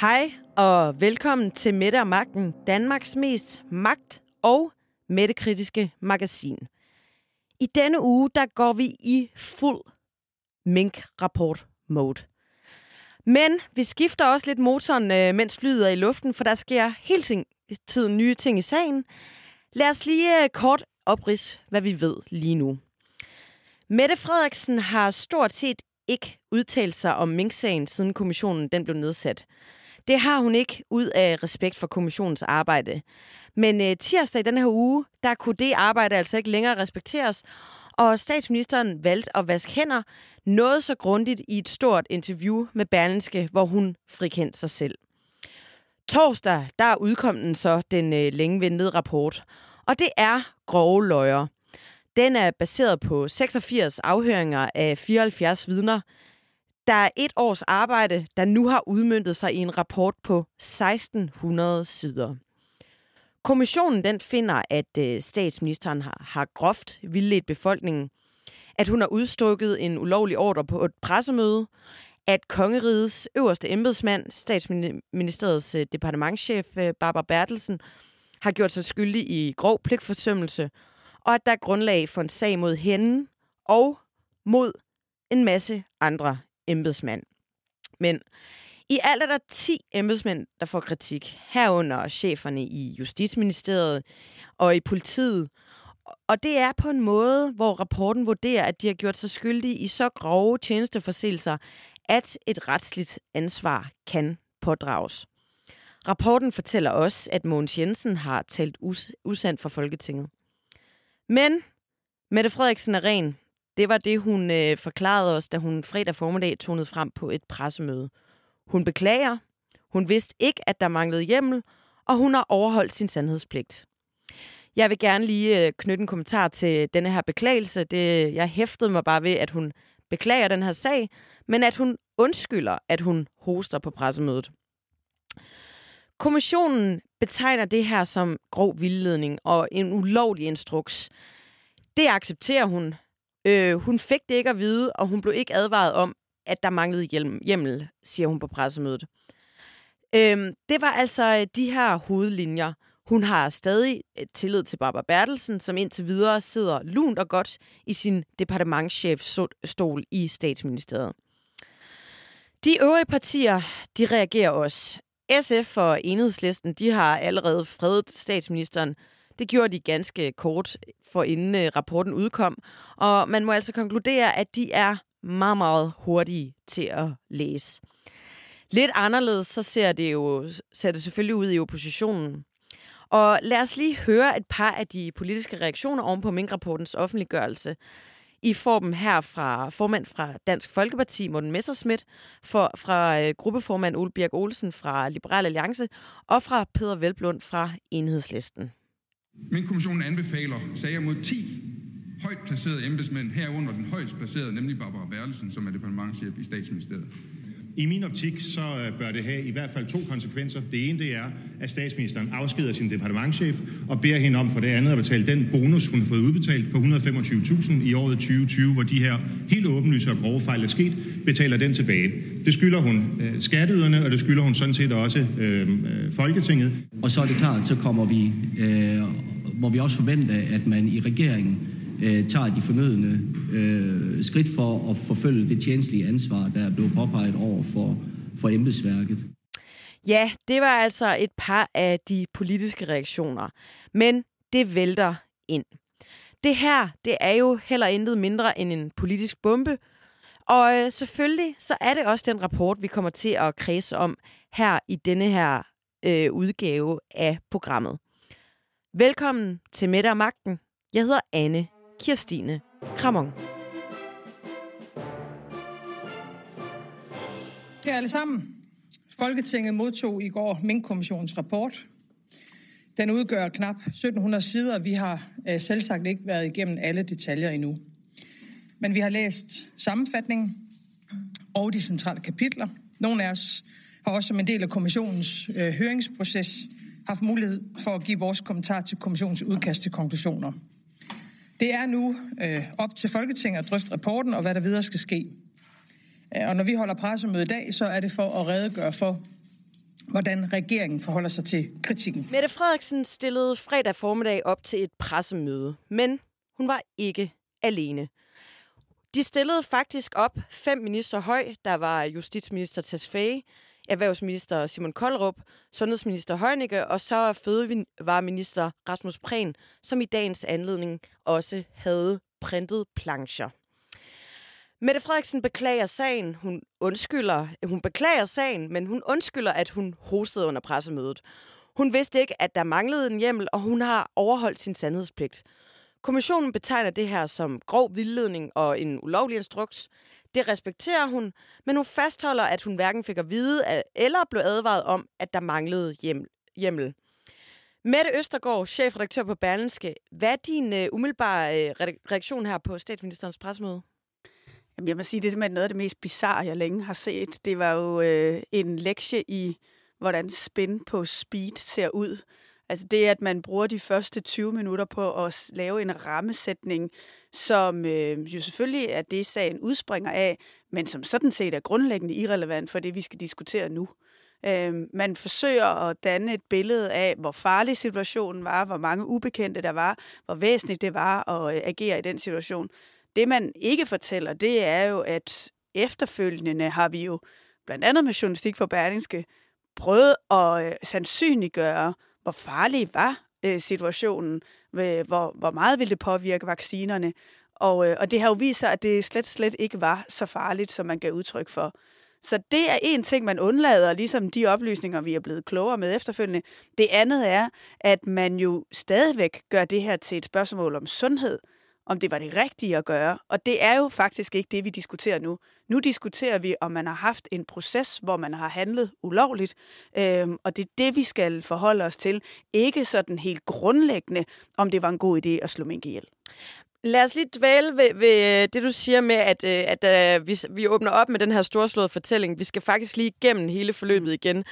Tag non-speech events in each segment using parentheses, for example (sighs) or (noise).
Hej og velkommen til Mette og Magten, Danmarks mest magt- og mættekritiske magasin. I denne uge, der går vi i fuld mink-rapport-mode. Men vi skifter også lidt motoren, øh, mens flyet er i luften, for der sker hele tiden nye ting i sagen. Lad os lige øh, kort oprids, hvad vi ved lige nu. Mette Frederiksen har stort set ikke udtalt sig om Mink-sagen, siden kommissionen den blev nedsat. Det har hun ikke ud af respekt for kommissionens arbejde. Men øh, tirsdag i denne her uge, der kunne det arbejde altså ikke længere respekteres, og statsministeren valgte at vaske hænder noget så grundigt i et stort interview med Berlinske, hvor hun frikendte sig selv. Torsdag, der udkom den så den øh, længe ventede rapport, og det er grove løjer. Den er baseret på 86 afhøringer af 74 vidner. Der er et års arbejde, der nu har udmyndtet sig i en rapport på 1600 sider. Kommissionen den finder, at øh, statsministeren har, har groft vildledt befolkningen, at hun har udstukket en ulovlig ordre på et pressemøde, at kongerigets øverste embedsmand, statsministeriets øh, departementschef øh, Barbara Bertelsen, har gjort sig skyldig i grov pligtforsømmelse, og at der er grundlag for en sag mod hende og mod en masse andre embedsmand. Men i alt er der 10 embedsmænd, der får kritik, herunder cheferne i Justitsministeriet og i politiet. Og det er på en måde, hvor rapporten vurderer, at de har gjort sig skyldige i så grove tjenesteforseelser, at et retsligt ansvar kan pådrages. Rapporten fortæller også, at Mogens Jensen har talt us- usandt for Folketinget. Men Mette Frederiksen er ren. Det var det, hun øh, forklarede os, da hun fredag formiddag tonede frem på et pressemøde. Hun beklager. Hun vidste ikke, at der manglede hjemmel, og hun har overholdt sin sandhedspligt. Jeg vil gerne lige øh, knytte en kommentar til denne her beklagelse. Det, jeg hæftede mig bare ved, at hun beklager den her sag, men at hun undskylder, at hun hoster på pressemødet. Kommissionen betegner det her som grov vildledning og en ulovlig instruks. Det accepterer hun. Øh, hun fik det ikke at vide, og hun blev ikke advaret om, at der manglede hjemmel, siger hun på pressemødet. Øhm, det var altså øh, de her hovedlinjer. Hun har stadig øh, tillid til Barbara Bertelsen, som indtil videre sidder lunt og godt i sin departementschefstol i statsministeriet. De øvrige partier, de reagerer også. SF og Enhedslisten, de har allerede fredet statsministeren. Det gjorde de ganske kort for inden øh, rapporten udkom. Og man må altså konkludere, at de er meget, meget hurtige til at læse. Lidt anderledes, så ser det jo ser det selvfølgelig ud i oppositionen. Og lad os lige høre et par af de politiske reaktioner oven på Mink-rapportens offentliggørelse. I får dem her fra formand fra Dansk Folkeparti, Morten Messerschmidt, for, fra øh, gruppeformand Ole Birk Olsen fra Liberal Alliance, og fra Peter Velblund fra Enhedslisten. Men kommissionen anbefaler sager mod 10 højt placerede embedsmænd, herunder den højst placerede, nemlig Barbara Berlesen, som er departementchef i statsministeriet. I min optik så øh, bør det have i hvert fald to konsekvenser. Det ene det er, at statsministeren afskeder sin departementchef og beder hende om for det andet at betale den bonus, hun har fået udbetalt på 125.000 i året 2020, hvor de her helt åbenlyse og grove fejl er sket, betaler den tilbage. Det skylder hun øh, skatteyderne, og det skylder hun sådan set også øh, øh Folketinget. Og så er det klart, så kommer vi, øh, må vi også forvente, at man i regeringen øh, tager de fornødende øh, skridt for at forfølge det tjenestlige ansvar, der er blevet påpeget over for, for embedsværket. Ja, det var altså et par af de politiske reaktioner. Men det vælter ind. Det her, det er jo heller intet mindre end en politisk bombe. Og øh, selvfølgelig, så er det også den rapport, vi kommer til at kredse om her i denne her øh, udgave af programmet. Velkommen til Mette og Magten. Jeg hedder Anne Kirstine Kramon. Her alle sammen. Folketinget modtog i går Mink-kommissionens rapport. Den udgør knap 1700 sider. Vi har øh, selvsagt ikke været igennem alle detaljer endnu. Men vi har læst sammenfatningen og de centrale kapitler. Nogle af os har også som en del af kommissionens øh, høringsproces haft mulighed for at give vores kommentar til kommissionens udkast til konklusioner. Det er nu øh, op til Folketinget at drøfte rapporten og hvad der videre skal ske. Øh, og når vi holder pressemøde i dag, så er det for at redegøre for hvordan regeringen forholder sig til kritikken. Mette Frederiksen stillede fredag formiddag op til et pressemøde, men hun var ikke alene. De stillede faktisk op fem minister høj. Der var justitsminister Tesfaye, erhvervsminister Simon Koldrup, sundhedsminister Heunicke og så fødevareminister Rasmus Prehn, som i dagens anledning også havde printet plancher. Mette Frederiksen beklager sagen. Hun undskylder, hun beklager sagen, men hun undskylder, at hun hostede under pressemødet. Hun vidste ikke, at der manglede en hjemmel, og hun har overholdt sin sandhedspligt. Kommissionen betegner det her som grov vildledning og en ulovlig instruks. Det respekterer hun, men hun fastholder, at hun hverken fik at vide eller blev advaret om, at der manglede hjemmel. Mette Østergaard, chefredaktør på Berlinske. Hvad er din uh, umiddelbare uh, reaktion her på statsministerens pressemøde? Jamen, jeg må sige, det er simpelthen noget af det mest bizarre, jeg længe har set. Det var jo øh, en lektie i, hvordan spin på speed ser ud. Altså det, at man bruger de første 20 minutter på at lave en rammesætning, som øh, jo selvfølgelig er det, sagen udspringer af, men som sådan set er grundlæggende irrelevant for det, vi skal diskutere nu. Øh, man forsøger at danne et billede af, hvor farlig situationen var, hvor mange ubekendte der var, hvor væsentligt det var at øh, agere i den situation. Det, man ikke fortæller, det er jo, at efterfølgende har vi jo, blandt andet med Journalistik for Berlingske, prøvet at øh, sandsynliggøre, hvor farlig var øh, situationen, hvor, hvor meget ville det påvirke vaccinerne, og, øh, og det har jo vist sig, at det slet, slet ikke var så farligt, som man gav udtryk for. Så det er en ting, man undlader, ligesom de oplysninger, vi er blevet klogere med efterfølgende. Det andet er, at man jo stadigvæk gør det her til et spørgsmål om sundhed om det var det rigtige at gøre. Og det er jo faktisk ikke det, vi diskuterer nu. Nu diskuterer vi, om man har haft en proces, hvor man har handlet ulovligt, øhm, og det er det, vi skal forholde os til. Ikke sådan helt grundlæggende, om det var en god idé at slå mink ihjel. Lad os lige dvæle ved, ved øh, det, du siger med, at, øh, at, at øh, vi, vi åbner op med den her storslåede fortælling. Vi skal faktisk lige igennem hele forløbet mm. igen.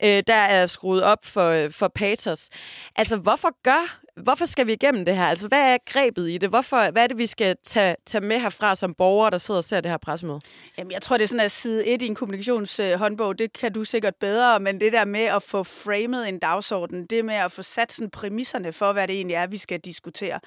Der er skruet op for, for patos. Altså, hvorfor gør hvorfor skal vi igennem det her? Altså, hvad er grebet i det? Hvorfor, hvad er det, vi skal tage, tage med herfra som borgere, der sidder og ser det her pressemøde? Jamen, jeg tror, det er sådan, at side 1 i en kommunikationshåndbog, det kan du sikkert bedre, men det der med at få framet en dagsorden, det med at få sat sådan præmisserne for, hvad det egentlig er, vi skal diskutere.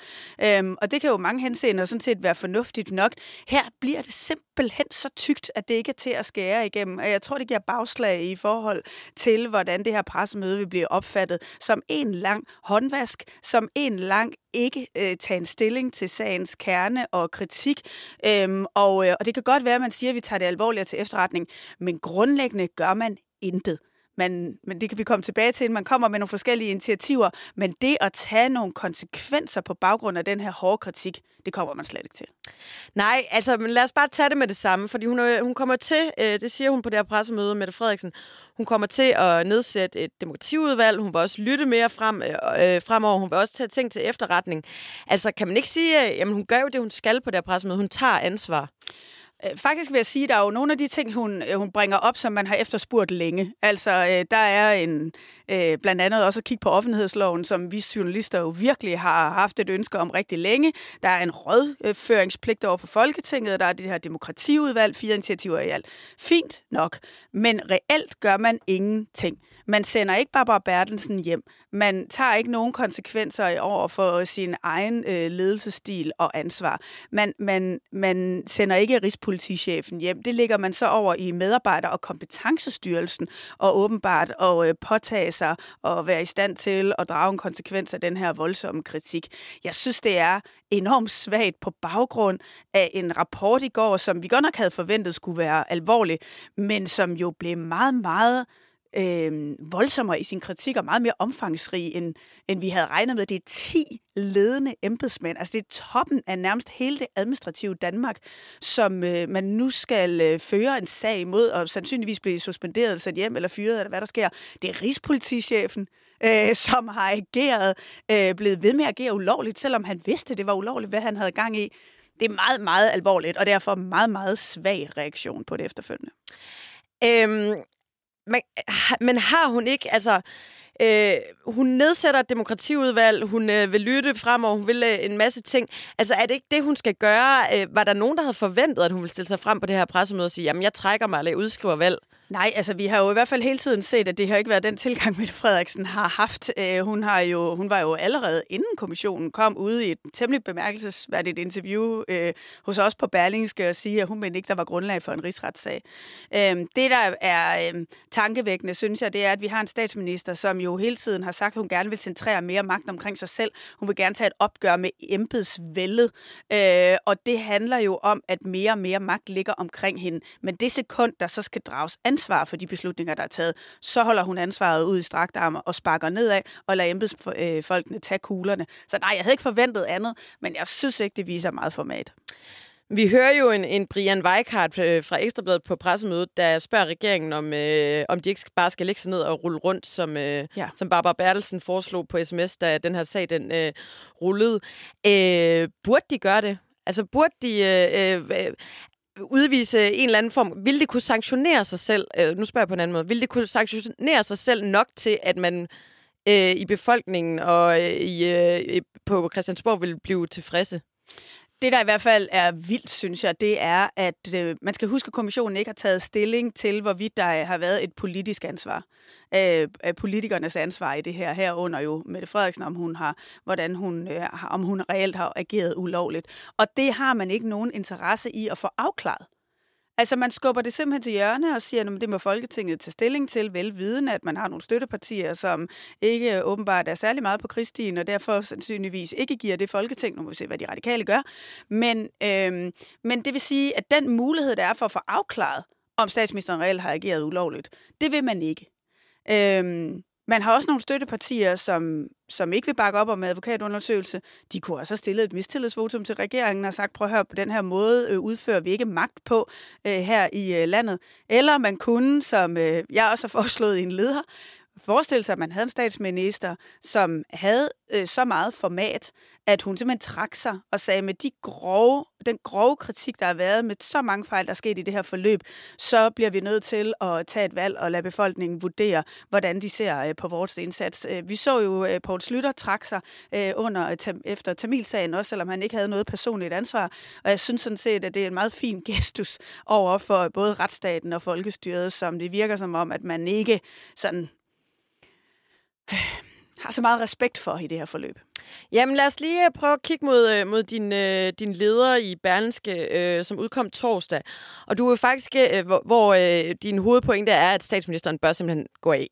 Øhm, og det kan jo mange henseender sådan set være fornuftigt nok. Her bliver det simpelthen så tykt, at det ikke er til at skære igennem. Og jeg tror, det giver bagslag i forhold til, hvordan det her pressemøde vil blive opfattet som en lang håndvask, som en lang ikke øh, tage en stilling til sagens kerne og kritik. Øhm, og, øh, og det kan godt være, at man siger, at vi tager det alvorligt til efterretning, men grundlæggende gør man intet. Man, men det kan vi komme tilbage til, man kommer med nogle forskellige initiativer, men det at tage nogle konsekvenser på baggrund af den her hårde kritik, det kommer man slet ikke til. Nej, altså men lad os bare tage det med det samme, fordi hun, hun kommer til, øh, det siger hun på det her pressemøde, Mette Frederiksen, hun kommer til at nedsætte et demokratiudvalg, hun vil også lytte mere frem, øh, øh fremover, hun vil også tage ting til efterretning. Altså kan man ikke sige, øh, at hun gør jo det, hun skal på det her pressemøde, hun tager ansvar? Øh, faktisk vil jeg sige, at der er jo nogle af de ting, hun, øh, hun bringer op, som man har efterspurgt længe. Altså, øh, der er en, øh, blandt andet også at kigge på offentlighedsloven, som vi journalister jo virkelig har haft et ønske om rigtig længe. Der er en rådføringspligt over for Folketinget, der er det her demokratiudvalg, fire initiativer i alt. Fint nok, men reelt gør man ingenting. Man sender ikke Barbara Bertelsen hjem. Man tager ikke nogen konsekvenser over for sin egen øh, ledelsesstil og ansvar. Man, man, man sender ikke Rigspolitichefen hjem. Det ligger man så over i medarbejder- og kompetencestyrelsen og åbenbart og øh, påtage sig og være i stand til at drage en konsekvens af den her voldsomme kritik. Jeg synes, det er enormt svagt på baggrund af en rapport i går, som vi godt nok havde forventet skulle være alvorlig, men som jo blev meget, meget øh, voldsommere i sin kritik og meget mere omfangsrig, end, end vi havde regnet med. Det er 10 ledende embedsmænd, altså det er toppen af nærmest hele det administrative Danmark, som øh, man nu skal øh, føre en sag imod, og sandsynligvis blive suspenderet, sat hjem eller fyret, eller hvad der sker. Det er Rigspolitichefen, øh, som har ageret, øh, blevet ved med at agere ulovligt, selvom han vidste, det var ulovligt, hvad han havde gang i. Det er meget, meget alvorligt, og derfor meget, meget svag reaktion på det efterfølgende. Øhm, men, men har hun ikke, altså... Øh, hun nedsætter et demokratiudvalg, hun øh, vil lytte fremover, hun vil øh, en masse ting. Altså er det ikke det, hun skal gøre? Øh, var der nogen, der havde forventet, at hun ville stille sig frem på det her pressemøde og sige, jamen jeg trækker mig, eller jeg udskriver valg? Nej, altså vi har jo i hvert fald hele tiden set, at det har ikke været den tilgang, (laughs) Mette Frederiksen har haft. Øh, hun, har jo, hun var jo allerede inden kommissionen kom ude i et temmelig bemærkelsesværdigt interview øh, hos os på Berlingske og sige, at hun mente ikke, der var grundlag for en rigsretssag. Øh, det, der er øh, tankevækkende, synes jeg, det er, at vi har en statsminister, som jo hele tiden har sagt, at hun gerne vil centrere mere magt omkring sig selv. Hun vil gerne tage et opgør med embedsvældet. Øh, og det handler jo om, at mere og mere magt ligger omkring hende. Men det sekund, der så skal drages ansvar for de beslutninger, der er taget, så holder hun ansvaret ud i strakt arme og sparker nedad og lader embedsfolkene tage kuglerne. Så nej, jeg havde ikke forventet andet, men jeg synes ikke, det viser meget format. Vi hører jo en, en Brian Weikart øh, fra Ekstrabladet på pressemødet, der spørger regeringen, om, øh, om de ikke bare skal lægge sig ned og rulle rundt, som, øh, ja. som Barbara Bertelsen foreslog på sms, da den her sag den øh, rullede. Øh, burde de gøre det? Altså, burde de øh, øh, udvise en eller anden form? Vil det kunne sanktionere sig selv? Øh, nu spørger jeg på en anden måde. Vil det kunne sanktionere sig selv nok til, at man øh, i befolkningen og øh, i, øh, på Christiansborg vil blive tilfredse? Det, der i hvert fald er vildt, synes jeg, det er, at øh, man skal huske, at kommissionen ikke har taget stilling til, hvorvidt der har været et politisk ansvar. Øh, øh politikernes ansvar i det her. Herunder jo Mette Frederiksen, om hun har, hvordan hun, øh, om hun reelt har ageret ulovligt. Og det har man ikke nogen interesse i at få afklaret. Altså, man skubber det simpelthen til hjørne og siger, at det må Folketinget tage stilling til, velviden, at man har nogle støttepartier, som ikke øh, åbenbart er særlig meget på krigstiden, og derfor sandsynligvis ikke giver det Folketing. Nu må vi se, hvad de radikale gør. Men, øhm, men det vil sige, at den mulighed, der er for at få afklaret, om statsministeren reelt har ageret ulovligt, det vil man ikke. Øhm, man har også nogle støttepartier, som, som ikke vil bakke op om advokatundersøgelse. De kunne også have stillet et mistillidsvotum til regeringen og sagt, prøv at høre, på den her måde øh, udfører vi ikke magt på øh, her i øh, landet. Eller man kunne, som øh, jeg også har (laughs) foreslået i en leder, forestille sig, at man havde en statsminister, som havde øh, så meget format, at hun simpelthen trak sig og sagde, med de grove, den grove kritik, der har været, med så mange fejl, der er sket i det her forløb, så bliver vi nødt til at tage et valg og lade befolkningen vurdere, hvordan de ser øh, på vores indsats. Øh, vi så jo, øh, Poul Slytter trak sig øh, under, øh, efter Tamilsagen, også selvom han ikke havde noget personligt ansvar. Og jeg synes sådan set, at det er en meget fin (laughs) gestus over for både retsstaten og folkestyret, som det virker som om, at man ikke sådan (sighs) har så meget respekt for i det her forløb. Jamen lad os lige øh, prøve at kigge mod, øh, mod din, øh, din leder i Berlinske, øh, som udkom torsdag. Og du er faktisk, øh, øh, hvor, hvor øh, din hovedpointe er, at statsministeren bør simpelthen gå af.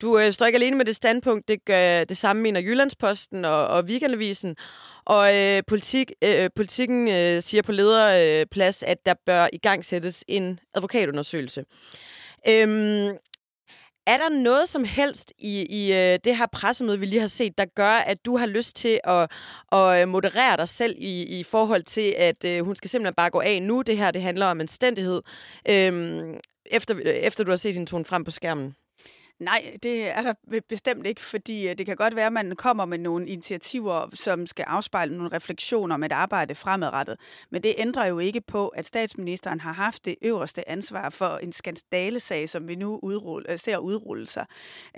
Du øh, står ikke alene med det standpunkt, det gør det samme mener Jyllandsposten og, og Weekendavisen. Og øh, politik, øh, politikken øh, siger på lederplads, at der bør i gang sættes en advokatundersøgelse. Øhm, er der noget som helst i, i øh, det her pressemøde, vi lige har set, der gør, at du har lyst til at, at øh, moderere dig selv i, i forhold til, at øh, hun skal simpelthen bare gå af nu? Det her det handler om anstændighed, øhm, efter, øh, efter du har set din tone frem på skærmen. Nej, det er der bestemt ikke, fordi øh, det kan godt være, at man kommer med nogle initiativer, som skal afspejle nogle refleksioner om et arbejde fremadrettet. Men det ændrer jo ikke på, at statsministeren har haft det øverste ansvar for en skandalesag, som vi nu udrulle, øh, ser udrulle sig.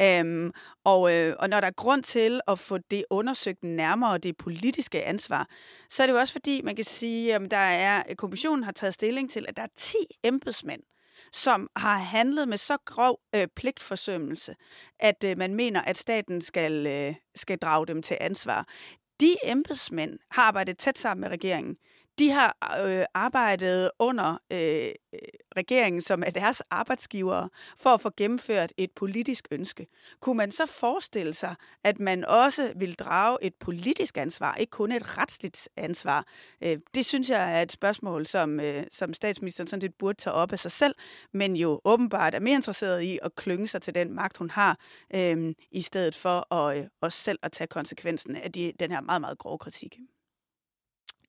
Øhm, og, øh, og når der er grund til at få det undersøgt nærmere, det politiske ansvar, så er det jo også fordi, man kan sige, at der er, øh, kommissionen har taget stilling til, at der er 10 embedsmænd, som har handlet med så grov øh, pligtforsømmelse, at øh, man mener, at staten skal, øh, skal drage dem til ansvar. De embedsmænd har arbejdet tæt sammen med regeringen. De har øh, arbejdet under øh, øh regeringen, som er deres arbejdsgivere, for at få gennemført et politisk ønske. Kunne man så forestille sig, at man også vil drage et politisk ansvar, ikke kun et retsligt ansvar? Øh, det synes jeg er et spørgsmål, som, øh, som statsministeren sådan set burde tage op af sig selv, men jo åbenbart er mere interesseret i at klynge sig til den magt, hun har, øh, i stedet for at, øh, også selv at tage konsekvensen af de, den her meget, meget grove kritik.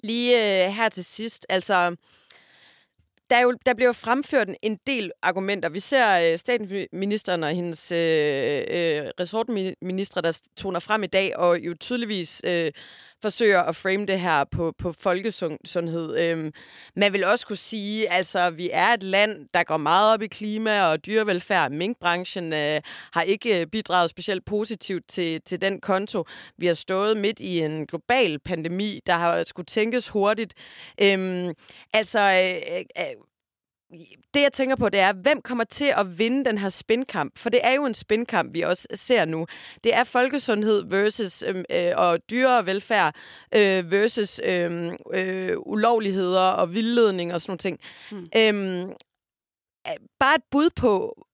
Lige øh, her til sidst, altså der, er jo, der bliver fremført en del argumenter. Vi ser øh, statsministeren og hendes øh, øh, resortminister, der toner frem i dag, og jo tydeligvis øh, forsøger at frame det her på, på folkesundhed. Øhm, man vil også kunne sige, altså, vi er et land, der går meget op i klima og dyrevelfærd. Minkbranchen øh, har ikke øh, bidraget specielt positivt til, til den konto. Vi har stået midt i en global pandemi, der har skulle tænkes hurtigt. Øhm, altså, øh, øh, det, jeg tænker på, det er, hvem kommer til at vinde den her spinkamp? For det er jo en spinkamp, vi også ser nu. Det er folkesundhed versus øhm, øh, og dyrevelfærd øh, versus øh, øh, ulovligheder og vildledning og sådan nogle ting. Mm. Øhm, bare et bud på,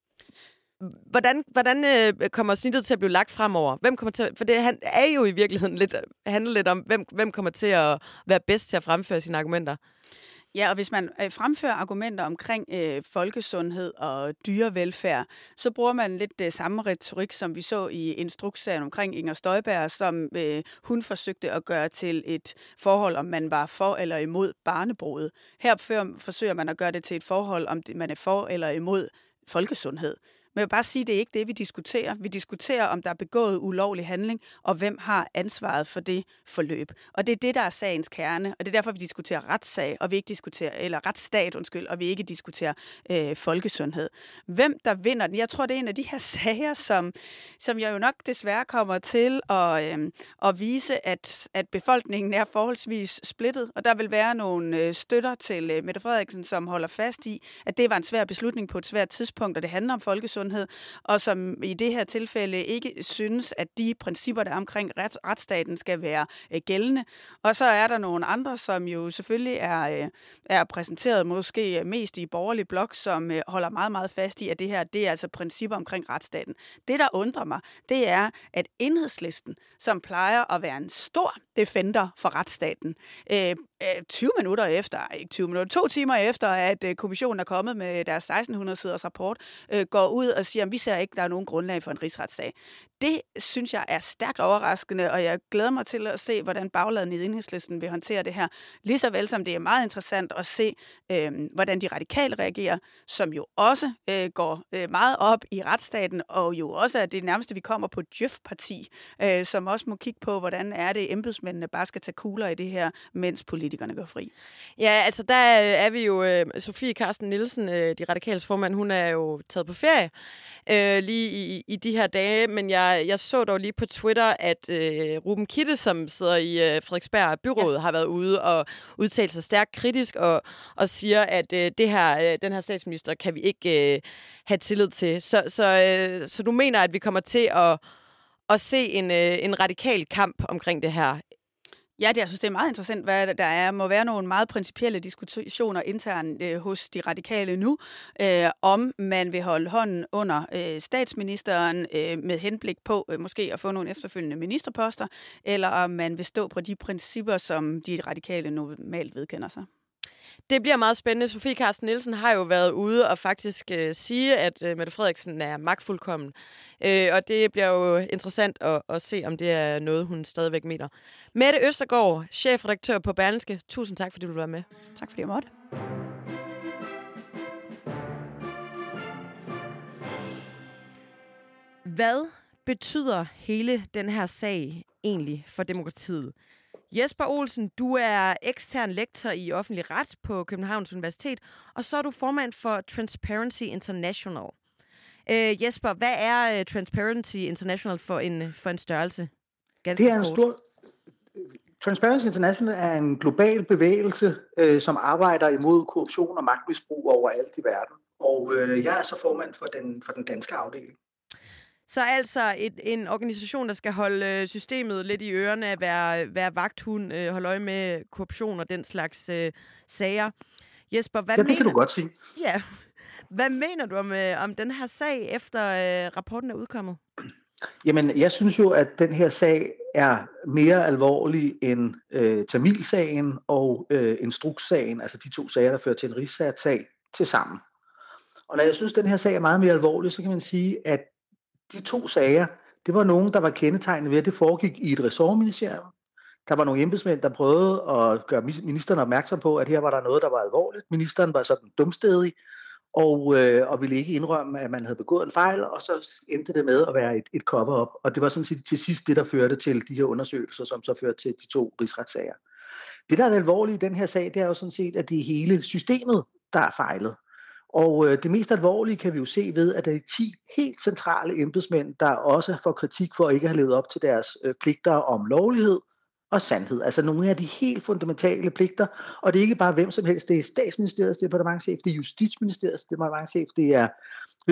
hvordan, hvordan øh, kommer snittet til at blive lagt fremover? Hvem kommer til, for det han, er jo i virkeligheden lidt, handler lidt om, hvem, hvem kommer til at være bedst til at fremføre sine argumenter. Ja, og hvis man øh, fremfører argumenter omkring øh, folkesundhed og dyrevelfærd, så bruger man lidt det samme retorik, som vi så i instrukssagen omkring Inger Støjberg, som øh, hun forsøgte at gøre til et forhold, om man var for eller imod barnebruget. Her forsøger man at gøre det til et forhold, om man er for eller imod folkesundhed. Men jeg vil bare sige, at det er ikke det, vi diskuterer. Vi diskuterer, om der er begået ulovlig handling, og hvem har ansvaret for det forløb. Og det er det, der er sagens kerne, og det er derfor, vi diskuterer retssag, og vi ikke diskuterer, eller retsstat, undskyld, og vi ikke diskuterer øh, folkesundhed. Hvem der vinder den? Jeg tror, det er en af de her (laughs) sager, som, som jeg jo nok desværre kommer til at, øh, at vise, at, at befolkningen er forholdsvis splittet, og der vil være nogle øh, støtter til øh, Mette Frederiksen, som holder fast i, at det var en svær beslutning på et svært tidspunkt, og det handler om folkesundhed sundhed, og som i det her tilfælde ikke synes, at de principper, der er omkring ret, retsstaten, skal være øh, gældende. Og så er der nogle andre, som jo selvfølgelig er, øh, er præsenteret måske mest i borgerlig blok, som øh, holder meget, meget fast i, at det her det er altså principper omkring retsstaten. Det, der undrer mig, det er, at enhedslisten, som plejer at være en stor defender for retsstaten, øh, øh 20 minutter efter, ikke 20 minutter, to timer efter, at øh, kommissionen er kommet med deres 1600-siders rapport, øh, går ud og siger, at vi ser ikke, at der er nogen grundlag for en rigsretssag. Det synes jeg er stærkt overraskende, og jeg glæder mig til at se, hvordan bagladen i enhedslisten vil håndtere det her. Lige så vel som det er meget interessant at se, øh, hvordan de radikale reagerer, som jo også øh, går øh, meget op i retsstaten, og jo også er det nærmeste, vi kommer på Djøf-parti, øh, som også må kigge på, hvordan er det, embedsmændene bare skal tage kugler i det her, mens politikerne går fri. Ja, altså der øh, er vi jo, øh, Sofie Karsten Nielsen, øh, de radikales formand, hun er jo taget på ferie øh, lige i, i de her dage, men jeg, jeg så dog lige på Twitter, at øh, Ruben Kitte, som sidder i øh, Frederiksberg Byråd, ja. har været ude og udtalt sig stærkt kritisk og, og siger, at øh, det her, øh, den her statsminister kan vi ikke øh, have tillid til. Så, så, øh, så du mener, at vi kommer til at at se en, øh, en radikal kamp omkring det her Ja, det, jeg synes, det er meget interessant, hvad der er. må være nogle meget principielle diskussioner internt øh, hos de radikale nu, øh, om man vil holde hånden under øh, statsministeren øh, med henblik på øh, måske at få nogle efterfølgende ministerposter, eller om man vil stå på de principper, som de radikale normalt vedkender sig. Det bliver meget spændende. Sofie Carsten Nielsen har jo været ude og faktisk øh, sige, at øh, Mette Frederiksen er magtfuldkommen. Øh, og det bliver jo interessant at, at se, om det er noget, hun stadigvæk mener. Mette Østergaard, chefredaktør på Berlingske. Tusind tak, fordi du var med. Tak fordi jeg måtte. Hvad betyder hele den her sag egentlig for demokratiet? Jesper Olsen, du er ekstern lektor i offentlig ret på Københavns Universitet, og så er du formand for Transparency International. Uh, Jesper, hvad er uh, Transparency International for en, for en størrelse? Ganske det er en kort. stor... Transparency International er en global bevægelse, øh, som arbejder imod korruption og magtmisbrug overalt i verden. Og øh, jeg er så formand for den, for den danske afdeling. Så altså et, en organisation, der skal holde øh, systemet lidt i ørerne, være, være vagthund, øh, holde øje med korruption og den slags øh, sager. Jesper, hvad ja, det mener... kan du godt sige. Ja. Hvad mener du om, øh, om den her sag, efter øh, rapporten er udkommet? Jamen, jeg synes jo, at den her sag er mere alvorlig end øh, Tamilsagen og øh, Instrukssagen, altså de to sager, der fører til en rigssag til sammen. Og når jeg synes, at den her sag er meget mere alvorlig, så kan man sige, at de to sager, det var nogen, der var kendetegnet ved, at det foregik i et ressortministerium. Der var nogle embedsmænd, der prøvede at gøre ministeren opmærksom på, at her var der noget, der var alvorligt. Ministeren var sådan dumstedig og, øh, og ville ikke indrømme, at man havde begået en fejl, og så endte det med at være et, et cover-up. Og det var sådan set til sidst det, der førte til de her undersøgelser, som så førte til de to rigsretssager. Det, der er alvorligt i den her sag, det er jo sådan set, at det er hele systemet, der er fejlet. Og øh, det mest alvorlige kan vi jo se ved, at der er 10 helt centrale embedsmænd, der også får kritik for at ikke have levet op til deres øh, pligter om lovlighed, og sandhed. Altså nogle af de helt fundamentale pligter, og det er ikke bare hvem som helst, det er statsministeriets departementchef, det er justitsministeriets departementchef, det er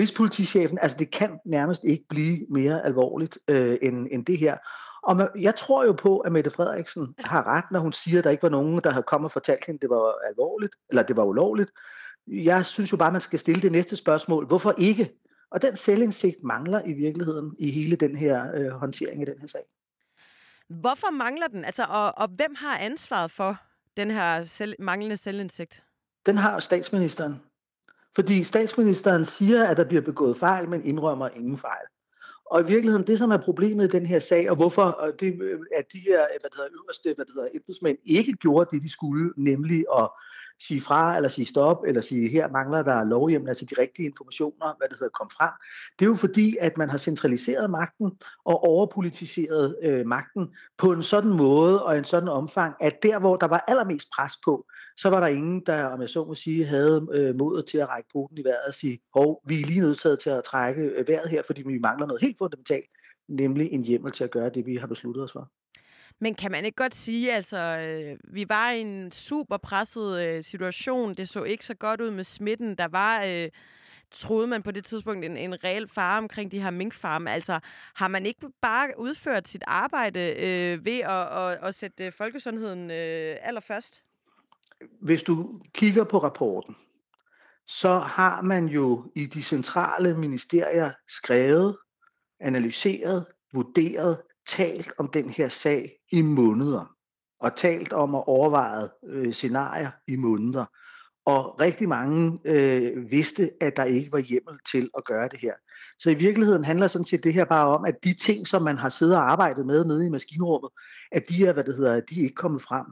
rigspolitichefen, altså det kan nærmest ikke blive mere alvorligt øh, end, end det her. Og man, jeg tror jo på, at Mette Frederiksen har ret, når hun siger, at der ikke var nogen, der havde kommet og fortalt hende, at det var alvorligt, eller det var ulovligt. Jeg synes jo bare, man skal stille det næste spørgsmål. Hvorfor ikke? Og den selvindsigt mangler i virkeligheden i hele den her øh, håndtering af den her sag. Hvorfor mangler den? Altså, og, og hvem har ansvaret for den her selv, manglende selvindsigt? Den har statsministeren. Fordi statsministeren siger, at der bliver begået fejl, men indrømmer ingen fejl. Og i virkeligheden, det som er problemet i den her sag, og hvorfor det, at de her hvad det hedder, øverste hvad det hedder, embedsmænd ikke gjorde det, de skulle, nemlig at sige fra, eller sige stop, eller sige, her mangler der lovhjem, altså de rigtige informationer, hvad det hedder, kom frem. Det er jo fordi, at man har centraliseret magten og overpolitiseret øh, magten på en sådan måde og en sådan omfang, at der, hvor der var allermest pres på, så var der ingen, der, om jeg så må sige, havde øh, modet til at række poten i vejret og sige, hov, vi er lige nødt til at trække øh, vejret her, fordi vi mangler noget helt fundamentalt, nemlig en hjemmel til at gøre det, vi har besluttet os for. Men kan man ikke godt sige, altså, øh, vi var i en super presset øh, situation. Det så ikke så godt ud med smitten. Der var, øh, troede man på det tidspunkt, en, en reel fare omkring de her minkfarme. Altså, har man ikke bare udført sit arbejde øh, ved at, at, at sætte øh, folkesundheden øh, allerførst? Hvis du kigger på rapporten, så har man jo i de centrale ministerier skrevet, analyseret, vurderet talt om den her sag i måneder, og talt om at overveje øh, scenarier i måneder. Og rigtig mange øh, vidste, at der ikke var hjemmel til at gøre det her. Så i virkeligheden handler sådan set det her bare om, at de ting, som man har siddet og arbejdet med nede i maskinrummet, at de er, hvad det hedder, de er ikke kommet frem.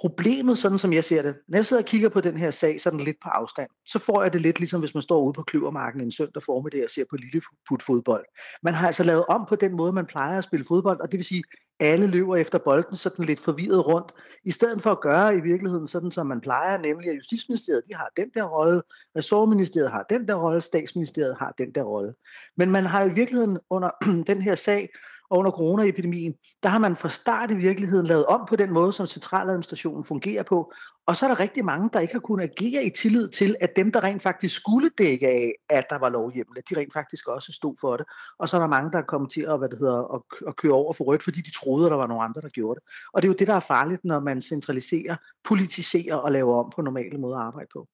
Problemet, sådan som jeg ser det, når jeg sidder og kigger på den her sag, så den lidt på afstand. Så får jeg det lidt ligesom, hvis man står ude på Kløvermarken en søndag formiddag og ser på lille fodbold. Man har altså lavet om på den måde, man plejer at spille fodbold, og det vil sige, alle løber efter bolden sådan lidt forvirret rundt, i stedet for at gøre i virkeligheden sådan, som man plejer, nemlig at Justitsministeriet de har den der rolle, Ressortministeriet har den der rolle, Statsministeriet har den der rolle. Men man har i virkeligheden under (clears throat) den her sag og under coronaepidemien, der har man fra start i virkeligheden lavet om på den måde, som centraladministrationen fungerer på. Og så er der rigtig mange, der ikke har kunnet agere i tillid til, at dem, der rent faktisk skulle dække af, at der var lovhjemmel, de rent faktisk også stod for det. Og så er der mange, der er kommet til at, hvad det hedder, at, at køre over for rødt, fordi de troede, at der var nogle andre, der gjorde det. Og det er jo det, der er farligt, når man centraliserer, politiserer og laver om på normale måder at arbejde på.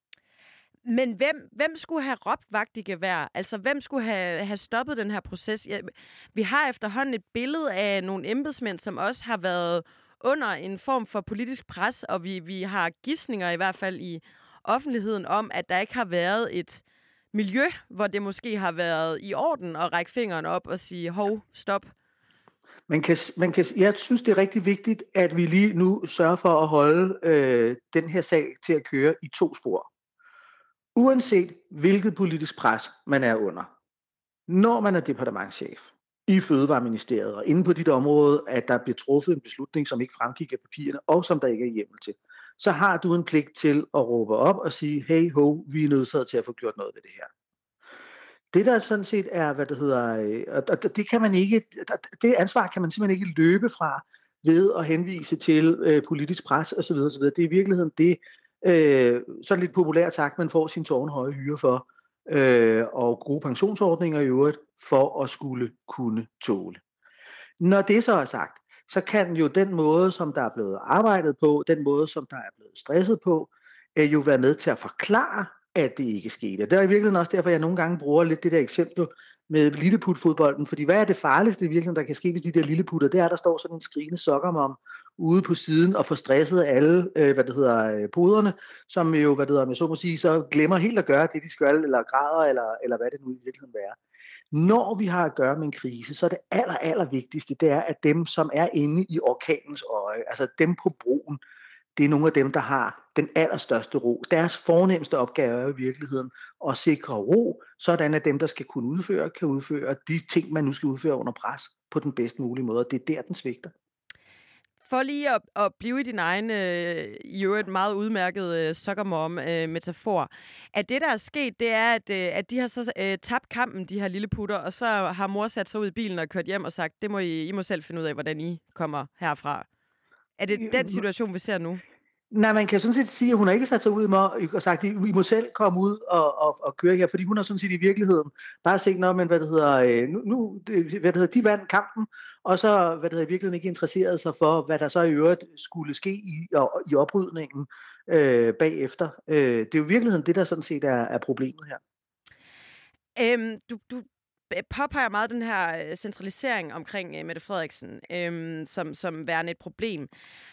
Men hvem, hvem skulle have råbt vagt i gevær? Altså, hvem skulle have, have stoppet den her proces? Ja, vi har efterhånden et billede af nogle embedsmænd, som også har været under en form for politisk pres, og vi, vi har gissninger i hvert fald i offentligheden om, at der ikke har været et miljø, hvor det måske har været i orden at række fingeren op og sige, hov, stop. Man kan, man kan, jeg synes, det er rigtig vigtigt, at vi lige nu sørger for at holde øh, den her sag til at køre i to spor uanset hvilket politisk pres man er under, når man er departementchef i Fødevareministeriet og inde på dit område, at der bliver truffet en beslutning, som ikke fremgik af papirerne, og som der ikke er hjemmel til, så har du en pligt til at råbe op og sige, hey ho, vi er nødsaget til at få gjort noget ved det her. Det der sådan set er, hvad det hedder, øh, og det kan man ikke, det ansvar kan man simpelthen ikke løbe fra ved at henvise til øh, politisk pres osv. osv. Det er i virkeligheden det, øh, sådan lidt populært sagt, man får sin tårnhøje hyre for, øh, og gode pensionsordninger i øvrigt, for at skulle kunne tåle. Når det så er sagt, så kan jo den måde, som der er blevet arbejdet på, den måde, som der er blevet stresset på, øh, jo være med til at forklare, at det ikke skete. Det er i virkeligheden også derfor, jeg nogle gange bruger lidt det der eksempel med lilleputfodbolden, fordi hvad er det farligste i virkeligheden, der kan ske, hvis de der lilleputter, det er, der står sådan en skrigende sokkermom ude på siden og får stresset alle, øh, hvad det hedder, øh, poderne, som jo, hvad det hedder, med så må sige, så glemmer helt at gøre det, de skal, eller græder, eller, eller hvad det nu i virkeligheden er. Når vi har at gøre med en krise, så er det aller, aller vigtigste, det er, at dem, som er inde i orkanens øje, altså dem på broen, det er nogle af dem, der har den allerstørste ro. Deres fornemmeste opgave er i virkeligheden at sikre ro, sådan at dem, der skal kunne udføre, kan udføre de ting, man nu skal udføre under pres på den bedst mulige måde. Det er der, den svigter. For lige at, at blive i din egen, øh, i øvrigt meget udmærket øh, sokkermom-metafor, øh, at det, der er sket, det er, at, øh, at de har så øh, tabt kampen, de her lille putter, og så har mor sat sig ud i bilen og kørt hjem og sagt, det må I, I må selv finde ud af, hvordan I kommer herfra. Er det den situation, vi ser nu? Nej, man kan sådan set sige, at hun har ikke sat sig ud med og sagt, at I må selv komme ud og, og, og køre her, fordi hun har sådan set i virkeligheden bare set noget, men hvad det hedder, øh, nu, nu hvad det hedder, de vandt kampen, og så hvad det hedder, i virkeligheden ikke interesseret sig for, hvad der så i øvrigt skulle ske i, i oprydningen øh, bagefter. Øh, det er jo i virkeligheden det, der sådan set er, er problemet her. Øhm, du, du påpeger meget den her øh, centralisering omkring uh, Mette Frederiksen øhm, som, som værende et problem.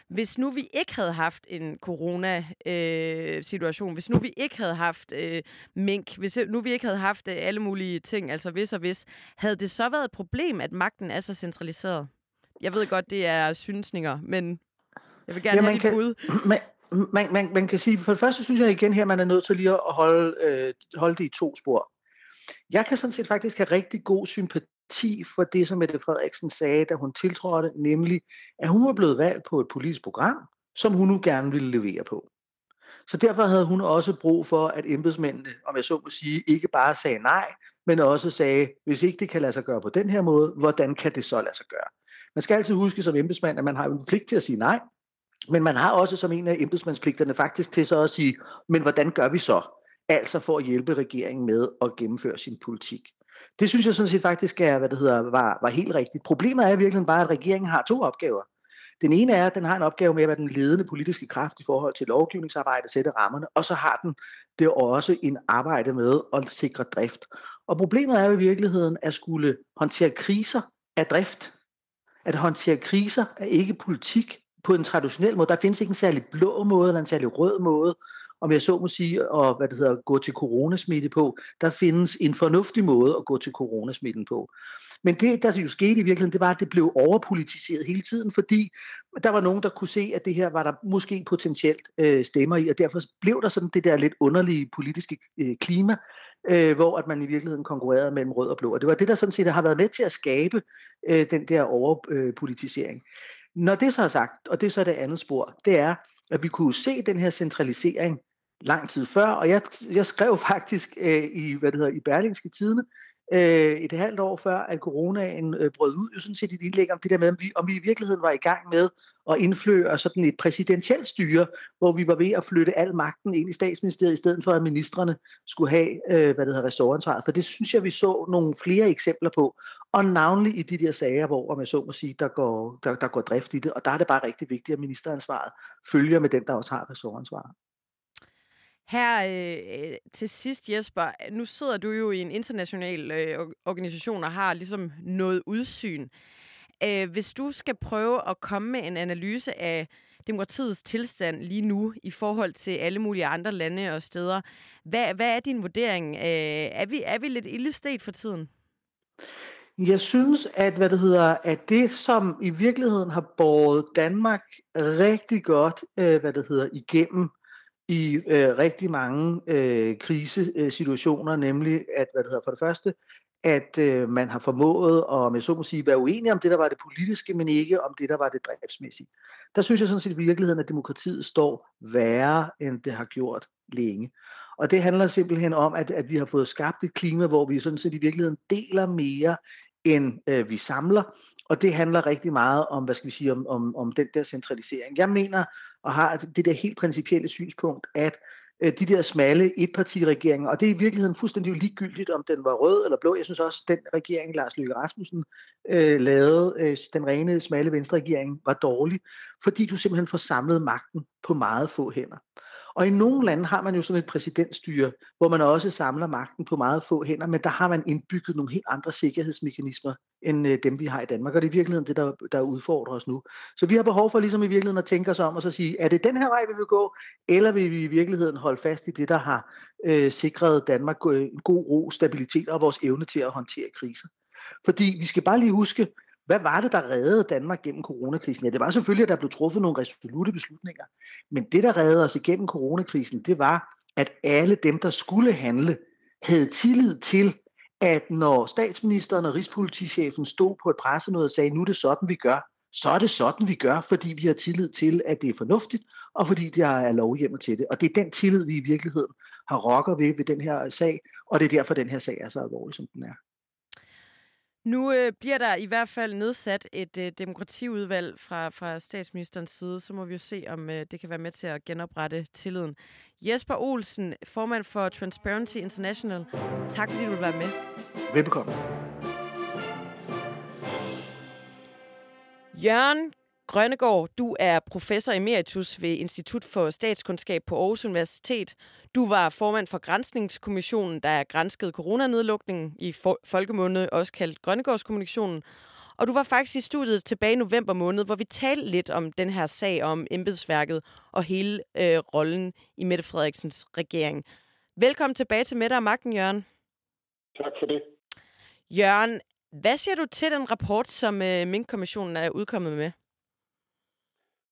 Hvis nu vi ikke havde haft en corona-situation, øh, hvis nu vi ikke havde haft øh, mink, hvis nu vi ikke havde haft øh, alle mulige ting, altså hvis og hvis, havde det så været et problem, at magten er så centraliseret? Jeg ved godt, det er synsninger, men jeg vil gerne ja, have dit bud. (clears throat) Man, man, man, man kan sige, for det første synes jeg igen her, man er nødt til lige at holde, øh, holde det i to spor. Jeg kan sådan set faktisk have rigtig god sympati for det, som Mette Frederiksen sagde, da hun tiltrådte, nemlig, at hun var blevet valgt på et politisk program, som hun nu gerne ville levere på. Så derfor havde hun også brug for, at embedsmændene, om jeg så må sige, ikke bare sagde nej, men også sagde, hvis ikke det kan lade sig gøre på den her måde, hvordan kan det så lade sig gøre? Man skal altid huske som embedsmand, at man har en pligt til at sige nej, men man har også som en af embedsmandspligterne faktisk til så at sige, men hvordan gør vi så? Altså for at hjælpe regeringen med at gennemføre sin politik. Det synes jeg sådan set faktisk er, hvad det hedder, var, var helt rigtigt. Problemet er virkelig bare, at regeringen har to opgaver. Den ene er, at den har en opgave med at være den ledende politiske kraft i forhold til lovgivningsarbejde, sætte rammerne, og så har den det også en arbejde med at sikre drift. Og problemet er jo i virkeligheden at skulle håndtere kriser af drift. At håndtere kriser er ikke politik på en traditionel måde. Der findes ikke en særlig blå måde eller en særlig rød måde om jeg så må sige, og hvad det hedder, gå til coronasmitte på. Der findes en fornuftig måde at gå til coronasmitten på. Men det, der jo skete i virkeligheden, det var, at det blev overpolitiseret hele tiden, fordi der var nogen, der kunne se, at det her var der måske potentielt øh, stemmer i, og derfor blev der sådan det der lidt underlige politiske øh, klima, øh, hvor at man i virkeligheden konkurrerede mellem rød og blå. Og det var det, der sådan set har været med til at skabe øh, den der overpolitisering. Når det så er sagt, og det er så det andet spor, det er, at vi kunne se den her centralisering lang tid før, og jeg, jeg skrev (laughs) faktisk øh, i, hvad det hedder, i Berlingske Tidene, øh, et halvt år før, at coronaen øh, brød ud, jo sådan set et indlæg om det der med, om vi, om vi i virkeligheden var i gang med at indføre sådan et præsidentielt styre, hvor vi var ved at flytte al magten ind i statsministeriet, i stedet for at ministerne skulle have, øh, hvad det hedder, ressortansvaret. For det synes jeg, vi så nogle flere eksempler på, og navnlig i de der sager, hvor, om jeg så må sige, der går, der, der går drift i det, og der er det bare rigtig vigtigt, at ministeransvaret følger med den, der også har ressortansvaret. Her øh, til sidst, Jesper, nu sidder du jo i en international øh, organisation og har ligesom noget udsyn. Øh, hvis du skal prøve at komme med en analyse af demokratiets tilstand lige nu i forhold til alle mulige andre lande og steder, hvad, hvad er din vurdering? Øh, er, vi, er vi lidt ildestet for tiden? Jeg synes, at hvad det hedder, at det, som i virkeligheden har båret Danmark rigtig godt, øh, hvad det hedder, igennem i øh, rigtig mange øh, krisesituationer, nemlig at, hvad det hedder, for det første, at øh, man har formået at, med så må sige, være uenig om det, der var det politiske, men ikke om det, der var det driftsmæssige. Der synes jeg sådan set i virkeligheden, at demokratiet står værre, end det har gjort længe. Og det handler simpelthen om, at, at vi har fået skabt et klima, hvor vi sådan set i virkeligheden deler mere, end øh, vi samler. Og det handler rigtig meget om, hvad skal vi sige, om, om, om den der centralisering. Jeg mener, og har altså det der helt principielle synspunkt, at øh, de der smalle etpartiregeringer, og det er i virkeligheden fuldstændig ligegyldigt, om den var rød eller blå. Jeg synes også, at den regering, Lars Løkke Rasmussen øh, lavede, øh, den rene smalle venstre regering, var dårlig, fordi du simpelthen får samlet magten på meget få hænder. Og i nogle lande har man jo sådan et præsidentstyre, hvor man også samler magten på meget få hænder, men der har man indbygget nogle helt andre sikkerhedsmekanismer, end øh, dem vi har i Danmark. Og det er i virkeligheden det, der, der udfordrer os nu. Så vi har behov for ligesom i virkeligheden at tænke os om og så sige, er det den her vej, vi vil gå, eller vil vi i virkeligheden holde fast i det, der har øh, sikret Danmark øh, en god ro, stabilitet og vores evne til at håndtere kriser. Fordi vi skal bare lige huske, hvad var det, der reddede Danmark gennem coronakrisen? Ja, det var selvfølgelig, at der blev truffet nogle resolute beslutninger. Men det, der reddede os igennem coronakrisen, det var, at alle dem, der skulle handle, havde tillid til, at når statsministeren og rigspolitichefen stod på et pressemøde og sagde, nu er det sådan, vi gør, så er det sådan, vi gør, fordi vi har tillid til, at det er fornuftigt, og fordi der er lovhjemmel til det. Og det er den tillid, vi i virkeligheden har rokker ved ved den her sag, og det er derfor, den her sag er så alvorlig, som den er. Nu øh, bliver der i hvert fald nedsat et øh, demokratiudvalg fra, fra statsministerens side. Så må vi jo se, om øh, det kan være med til at genoprette tilliden. Jesper Olsen, formand for Transparency International. Tak fordi du vil være med. Velbekomme. Jørgen Grønnegård, du er professor emeritus ved Institut for Statskundskab på Aarhus Universitet. Du var formand for Grænsningskommissionen, der grænskede coronanedlukningen i folkemunde, også kaldt Grønnegårdskommissionen. Og du var faktisk i studiet tilbage i november måned, hvor vi talte lidt om den her sag om embedsværket og hele øh, rollen i Mette Frederiksens regering. Velkommen tilbage til Mette og Magten, Jørgen. Tak for det. Jørgen, hvad siger du til den rapport, som øh, Mink-kommissionen er udkommet med?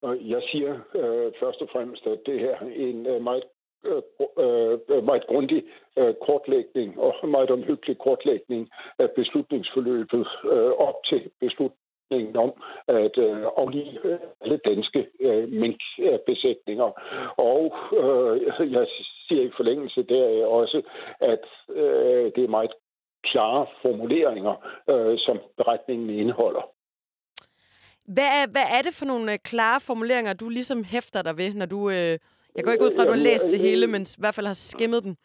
Jeg siger øh, først og fremmest, at det her er en øh, meget øh, øh, meget grundig øh, kortlægning og meget omhyggelig kortlægning af beslutningsforløbet øh, op til beslutningen om at øh, aflive øh, alle danske øh, minkbesætninger. Og øh, jeg siger i forlængelse deraf også, at øh, det er meget klare formuleringer, øh, som beretningen indeholder. Hvad er, hvad er det for nogle øh, klare formuleringer, du ligesom hæfter dig ved, når du... Øh, jeg går ikke ud fra, at du har læst det hele, men i hvert fald har skimmet den.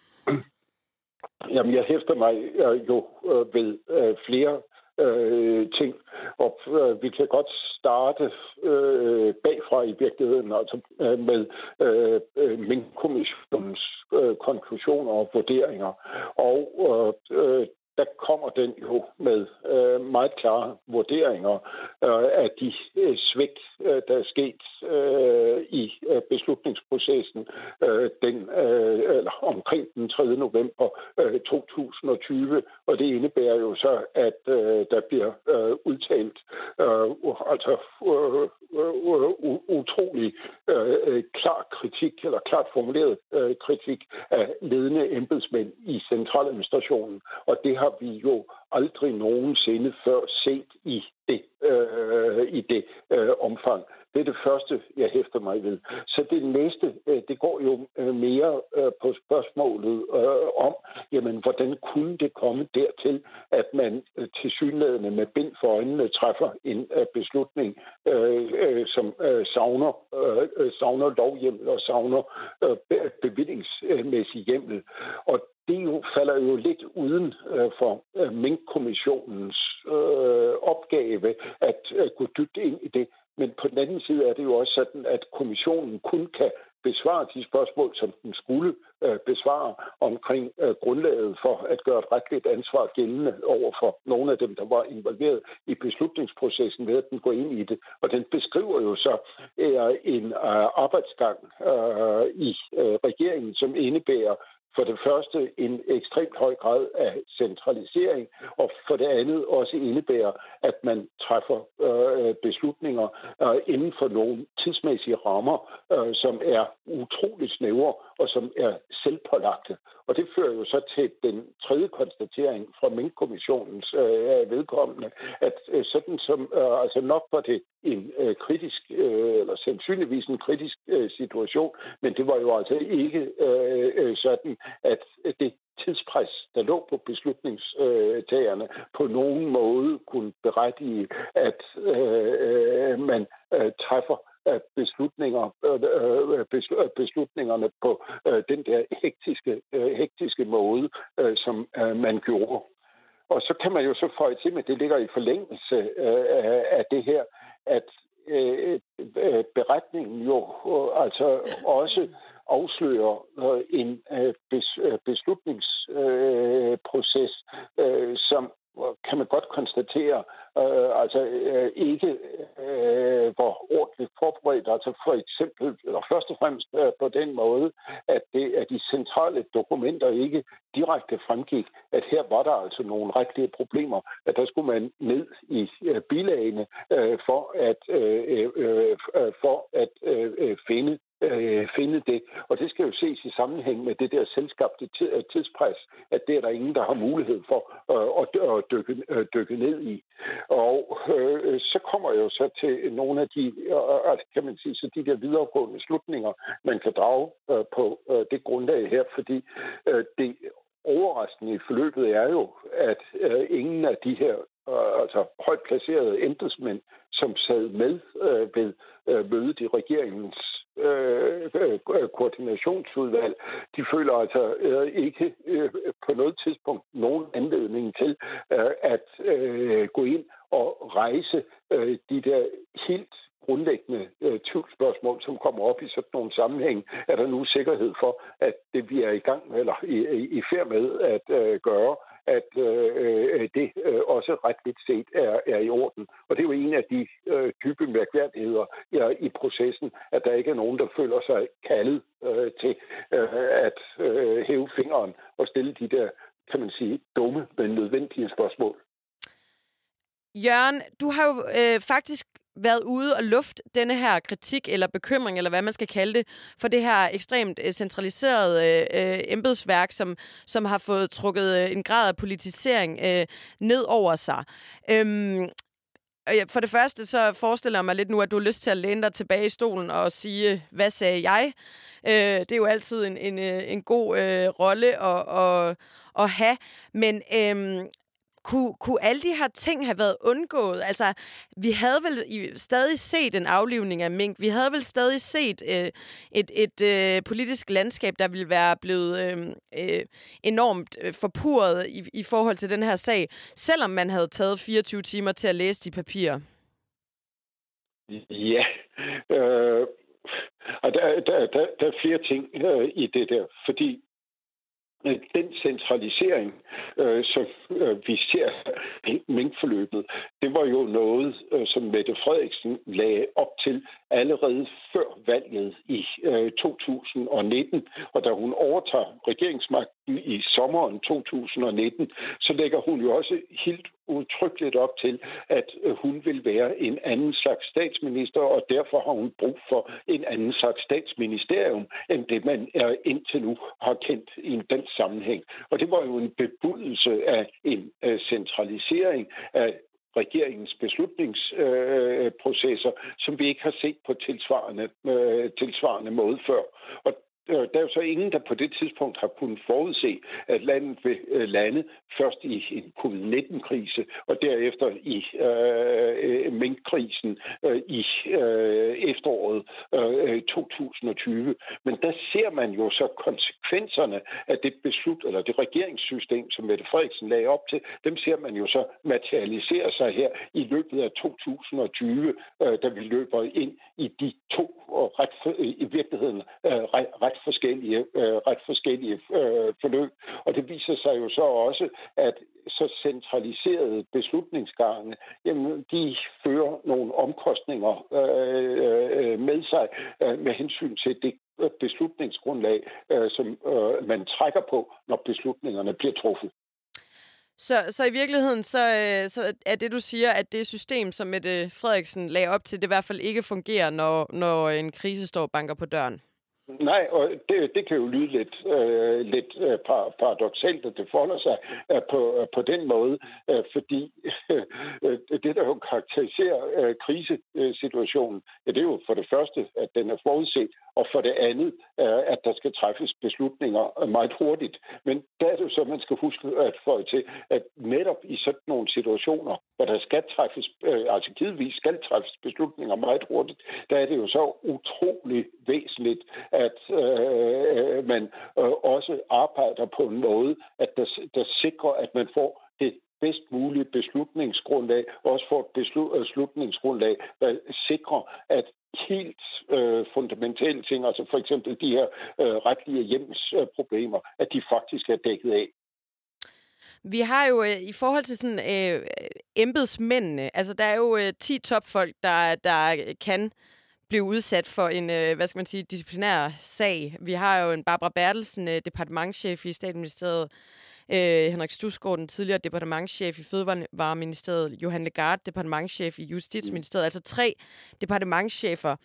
Jamen, jeg hæfter mig øh, jo øh, ved øh, flere øh, ting. Og øh, vi kan godt starte øh, bagfra i virkeligheden, altså øh, med øh, øh min kommissionens øh, konklusioner og vurderinger. Og øh, øh der kommer den jo med øh, meget klare vurderinger øh, af de øh, svigt, øh, der er sket øh, i øh, beslutningsprocessen øh, den, øh, eller omkring den 3. november øh, 2020. Og det indebærer jo så, at øh, der bliver øh, udtalt øh, altså øh, øh, utrolig øh, klar kritik, eller klart formuleret øh, kritik af ledende embedsmænd i centraladministrationen. Og det har vi jo aldrig nogensinde før set i det, øh, i det øh, omfang. Det er det første, jeg hæfter mig ved. Så det næste, øh, det går jo øh, mere øh, på spørgsmålet om, jamen, hvordan kunne det komme dertil, at man til synlædende med bind for øjnene træffer en beslutning, som savner, savner lovhjemmel og savner bevillingsmæssig hjemmel. Og det jo falder jo lidt uden øh, for øh, Mink-kommissionens øh, opgave at øh, gå dybt ind i det. Men på den anden side er det jo også sådan, at kommissionen kun kan besvare de spørgsmål, som den skulle øh, besvare omkring øh, grundlaget for at gøre et retligt ansvar gældende over for nogle af dem, der var involveret i beslutningsprocessen ved at den går ind i det. Og den beskriver jo så øh, en øh, arbejdsgang øh, i øh, regeringen, som indebærer for det første en ekstremt høj grad af centralisering, og for det andet også indebærer, at man træffer øh, beslutninger øh, inden for nogle tidsmæssige rammer, øh, som er utroligt snævre og som er selvpålagte. Og det fører jo så til den tredje konstatering fra Mink-kommissionens øh, vedkommende, at øh, sådan som, øh, altså nok var det en øh, kritisk, øh, eller sandsynligvis en kritisk øh, situation, men det var jo altså ikke øh, øh sådan, at det tidspres, der lå på beslutningstagerne, på nogen måde kunne berettige, at øh, øh man øh, træffer øh, beslutninger, øh, beslutningerne på øh, den der hektiske, øh, hektiske måde, øh, som man gjorde. Og så kan man jo så føje til, at det ligger i forlængelse af det her, at beretningen jo altså også afslører en beslutningsproces, som kan man godt konstatere, øh, altså øh, ikke øh, hvor ordentligt forberedt, altså for eksempel, eller først og fremmest øh, på den måde, at det at de centrale dokumenter ikke direkte fremgik, at her var der altså nogle rigtige problemer, at der skulle man ned i øh, bilagene øh, for at øh, øh, øh for at øh, øh finde øh, finde det. Og det skal jo ses i sammenhæng med det der selskabte øh, tidspres, at det er der ingen, der har mulighed for øh, at, at dykke, øh, dykke ned i. Og øh, så kommer jeg jo så til nogle af de, øh, øh altså, kan man sige, så de der videregående slutninger, man kan drage øh, på øh, det grundlag her, fordi øh, det overraskende i forløbet er jo, at øh, ingen af de her øh, altså højt placerede embedsmænd, som sad med øh, ved øh, mødet i regeringens Øh, øh, koordinationsudvalg, de føler altså øh, ikke øh, på noget tidspunkt nogen anledning til øh, at øh, gå ind og rejse øh, de der helt grundlæggende øh, tvivlsspørgsmål, som kommer op i sådan nogle sammenhæng. Er der nu sikkerhed for, at det vi er i gang eller i, i, i færd med at øh, gøre, at øh, øh, det øh, også retligt set er, er i orden. Og det er jo en af de øh, dybe mærkværdigheder ja, i processen, at der ikke er nogen, der føler sig kaldet øh, til øh, at øh, hæve fingeren og stille de der, kan man sige, dumme, men nødvendige spørgsmål. Jørgen, du har jo øh, faktisk været ude og luft denne her kritik eller bekymring, eller hvad man skal kalde det, for det her ekstremt øh, centraliserede øh, øh, embedsværk, som, som har fået trukket øh, en grad af politisering øh, ned over sig. Øhm, for det første, så forestiller jeg mig lidt nu, at du har lyst til at læne dig tilbage i stolen og sige, hvad sagde jeg? Øh, det er jo altid en, en, en god øh, rolle at, at, at have. Men øh, kunne, kunne alle de her ting have været undgået? Altså, vi havde vel stadig set en aflivning af mink. Vi havde vel stadig set øh, et, et øh, politisk landskab, der ville være blevet øh, øh, enormt øh, forpurret i, i forhold til den her sag, selvom man havde taget 24 timer til at læse de papirer. Ja, øh, og der, der, der, der er flere ting øh, i det der, fordi Øh, den centralisering, øh, som øh, vi ser i minkforløbet, det var jo noget, øh, som Mette Frederiksen lagde op til allerede før valget i øh, 2019. Og da hun overtager regeringsmagten i sommeren 2019, så lægger hun jo også helt udtrykkeligt op til, at øh, hun vil være en anden slags statsminister, og derfor har hun brug for en anden slags statsministerium, end det man er indtil nu har kendt i den sammenhæng. Og det var jo en bebudelse af en øh, centralisering af regeringens beslutningsprocesser, øh, som vi ikke har set på tilsvarende, øh, tilsvarende måde før. Og Øh, der er jo så ingen, der på det tidspunkt har kunnet forudse, at landet vil øh, lande først i en covid-19-krise, og derefter i øh, øh minkkrisen øh, i øh, efteråret øh, 2020. Men der ser man jo så konsekvenserne af det beslut, eller det regeringssystem, som Mette Frederiksen lagde op til, dem ser man jo så materialisere sig her i løbet af 2020, øh, da vi løber ind i de to og ret, i virkeligheden øh, ret, ret forskellige, øh, ret forskellige øh, forløb. Og det viser sig jo så også, at så centraliserede beslutningsgange, jamen, de fører nogle omkostninger øh, øh, med sig øh, med hensyn til det øh, beslutningsgrundlag, øh, som øh, man trækker på, når beslutningerne bliver truffet. Så, så i virkeligheden, så, øh, så er det, du siger, at det system, som Mette Frederiksen lagde op til, det i hvert fald ikke fungerer, når, når en krise står og banker på døren? Nej, og det, det kan jo lyde lidt, øh, lidt øh, paradoxalt, at det forholder sig øh, på, øh, på den måde, øh, fordi (laughs) øh, det, der jo karakteriserer øh, krisesituationen, ja, det er jo for det første, at den er forudset, og for det andet, øh, at der skal træffes beslutninger øh, meget hurtigt. Men der er det jo så, man skal huske at få til, at netop i sådan nogle situationer, hvor der skal træffes, øh, altså givetvis skal træffes beslutninger meget hurtigt, der er det jo så utrolig væsentligt, at øh, øh, man øh, også arbejder på en måde, at der, der sikrer, at man får det bedst mulige beslutningsgrundlag, også får et beslutningsgrundlag, øh, der sikrer, at helt øh, fundamentale ting, altså for eksempel de her øh, retlige hjemsproblemer, øh, at de faktisk er dækket af. Vi har jo øh, i forhold til sådan øh, embedsmændene, altså der er jo øh, 10 topfolk, der, der kan blive udsat for en, øh, hvad skal man sige, disciplinær sag. Vi har jo en Barbara Bertelsen, øh, departementchef i Statsministeriet, øh, Henrik Stusgaard, den tidligere departementchef i Fødevareministeriet, Johan Legard, departementchef i Justitsministeriet, altså tre departementchefer.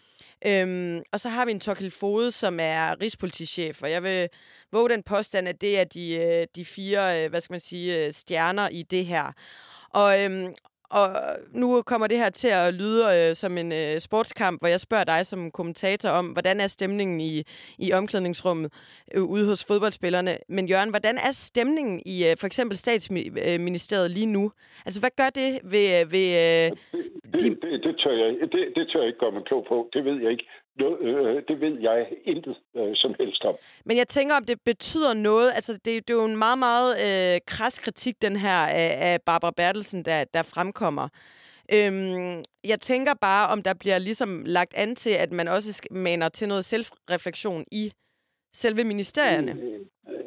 Øhm, og så har vi en Torkel Fode, som er rigspolitichef, og jeg vil våge den påstand, at det er de, øh, de fire, øh, hvad skal man sige, øh, stjerner i det her. Og, øhm, og nu kommer det her til at lyde øh, som en øh, sportskamp, hvor jeg spørger dig som kommentator om, hvordan er stemningen i, i omklædningsrummet øh, ude hos fodboldspillerne. Men Jørgen, hvordan er stemningen i øh, for eksempel statsministeriet lige nu? Altså, hvad gør det ved... Øh, ved øh, det, de... det, det, tør jeg, det, det tør jeg ikke gøre mig klog på. Det ved jeg ikke. Øh, det ved jeg intet øh, som helst om. Men jeg tænker, om det betyder noget. Altså, det, det er jo en meget, meget øh, kras kritik, den her af, af Barbara Bertelsen, der, der fremkommer. Øhm, jeg tænker bare, om der bliver ligesom lagt an til, at man også maner til noget selvreflektion i selve ministerierne.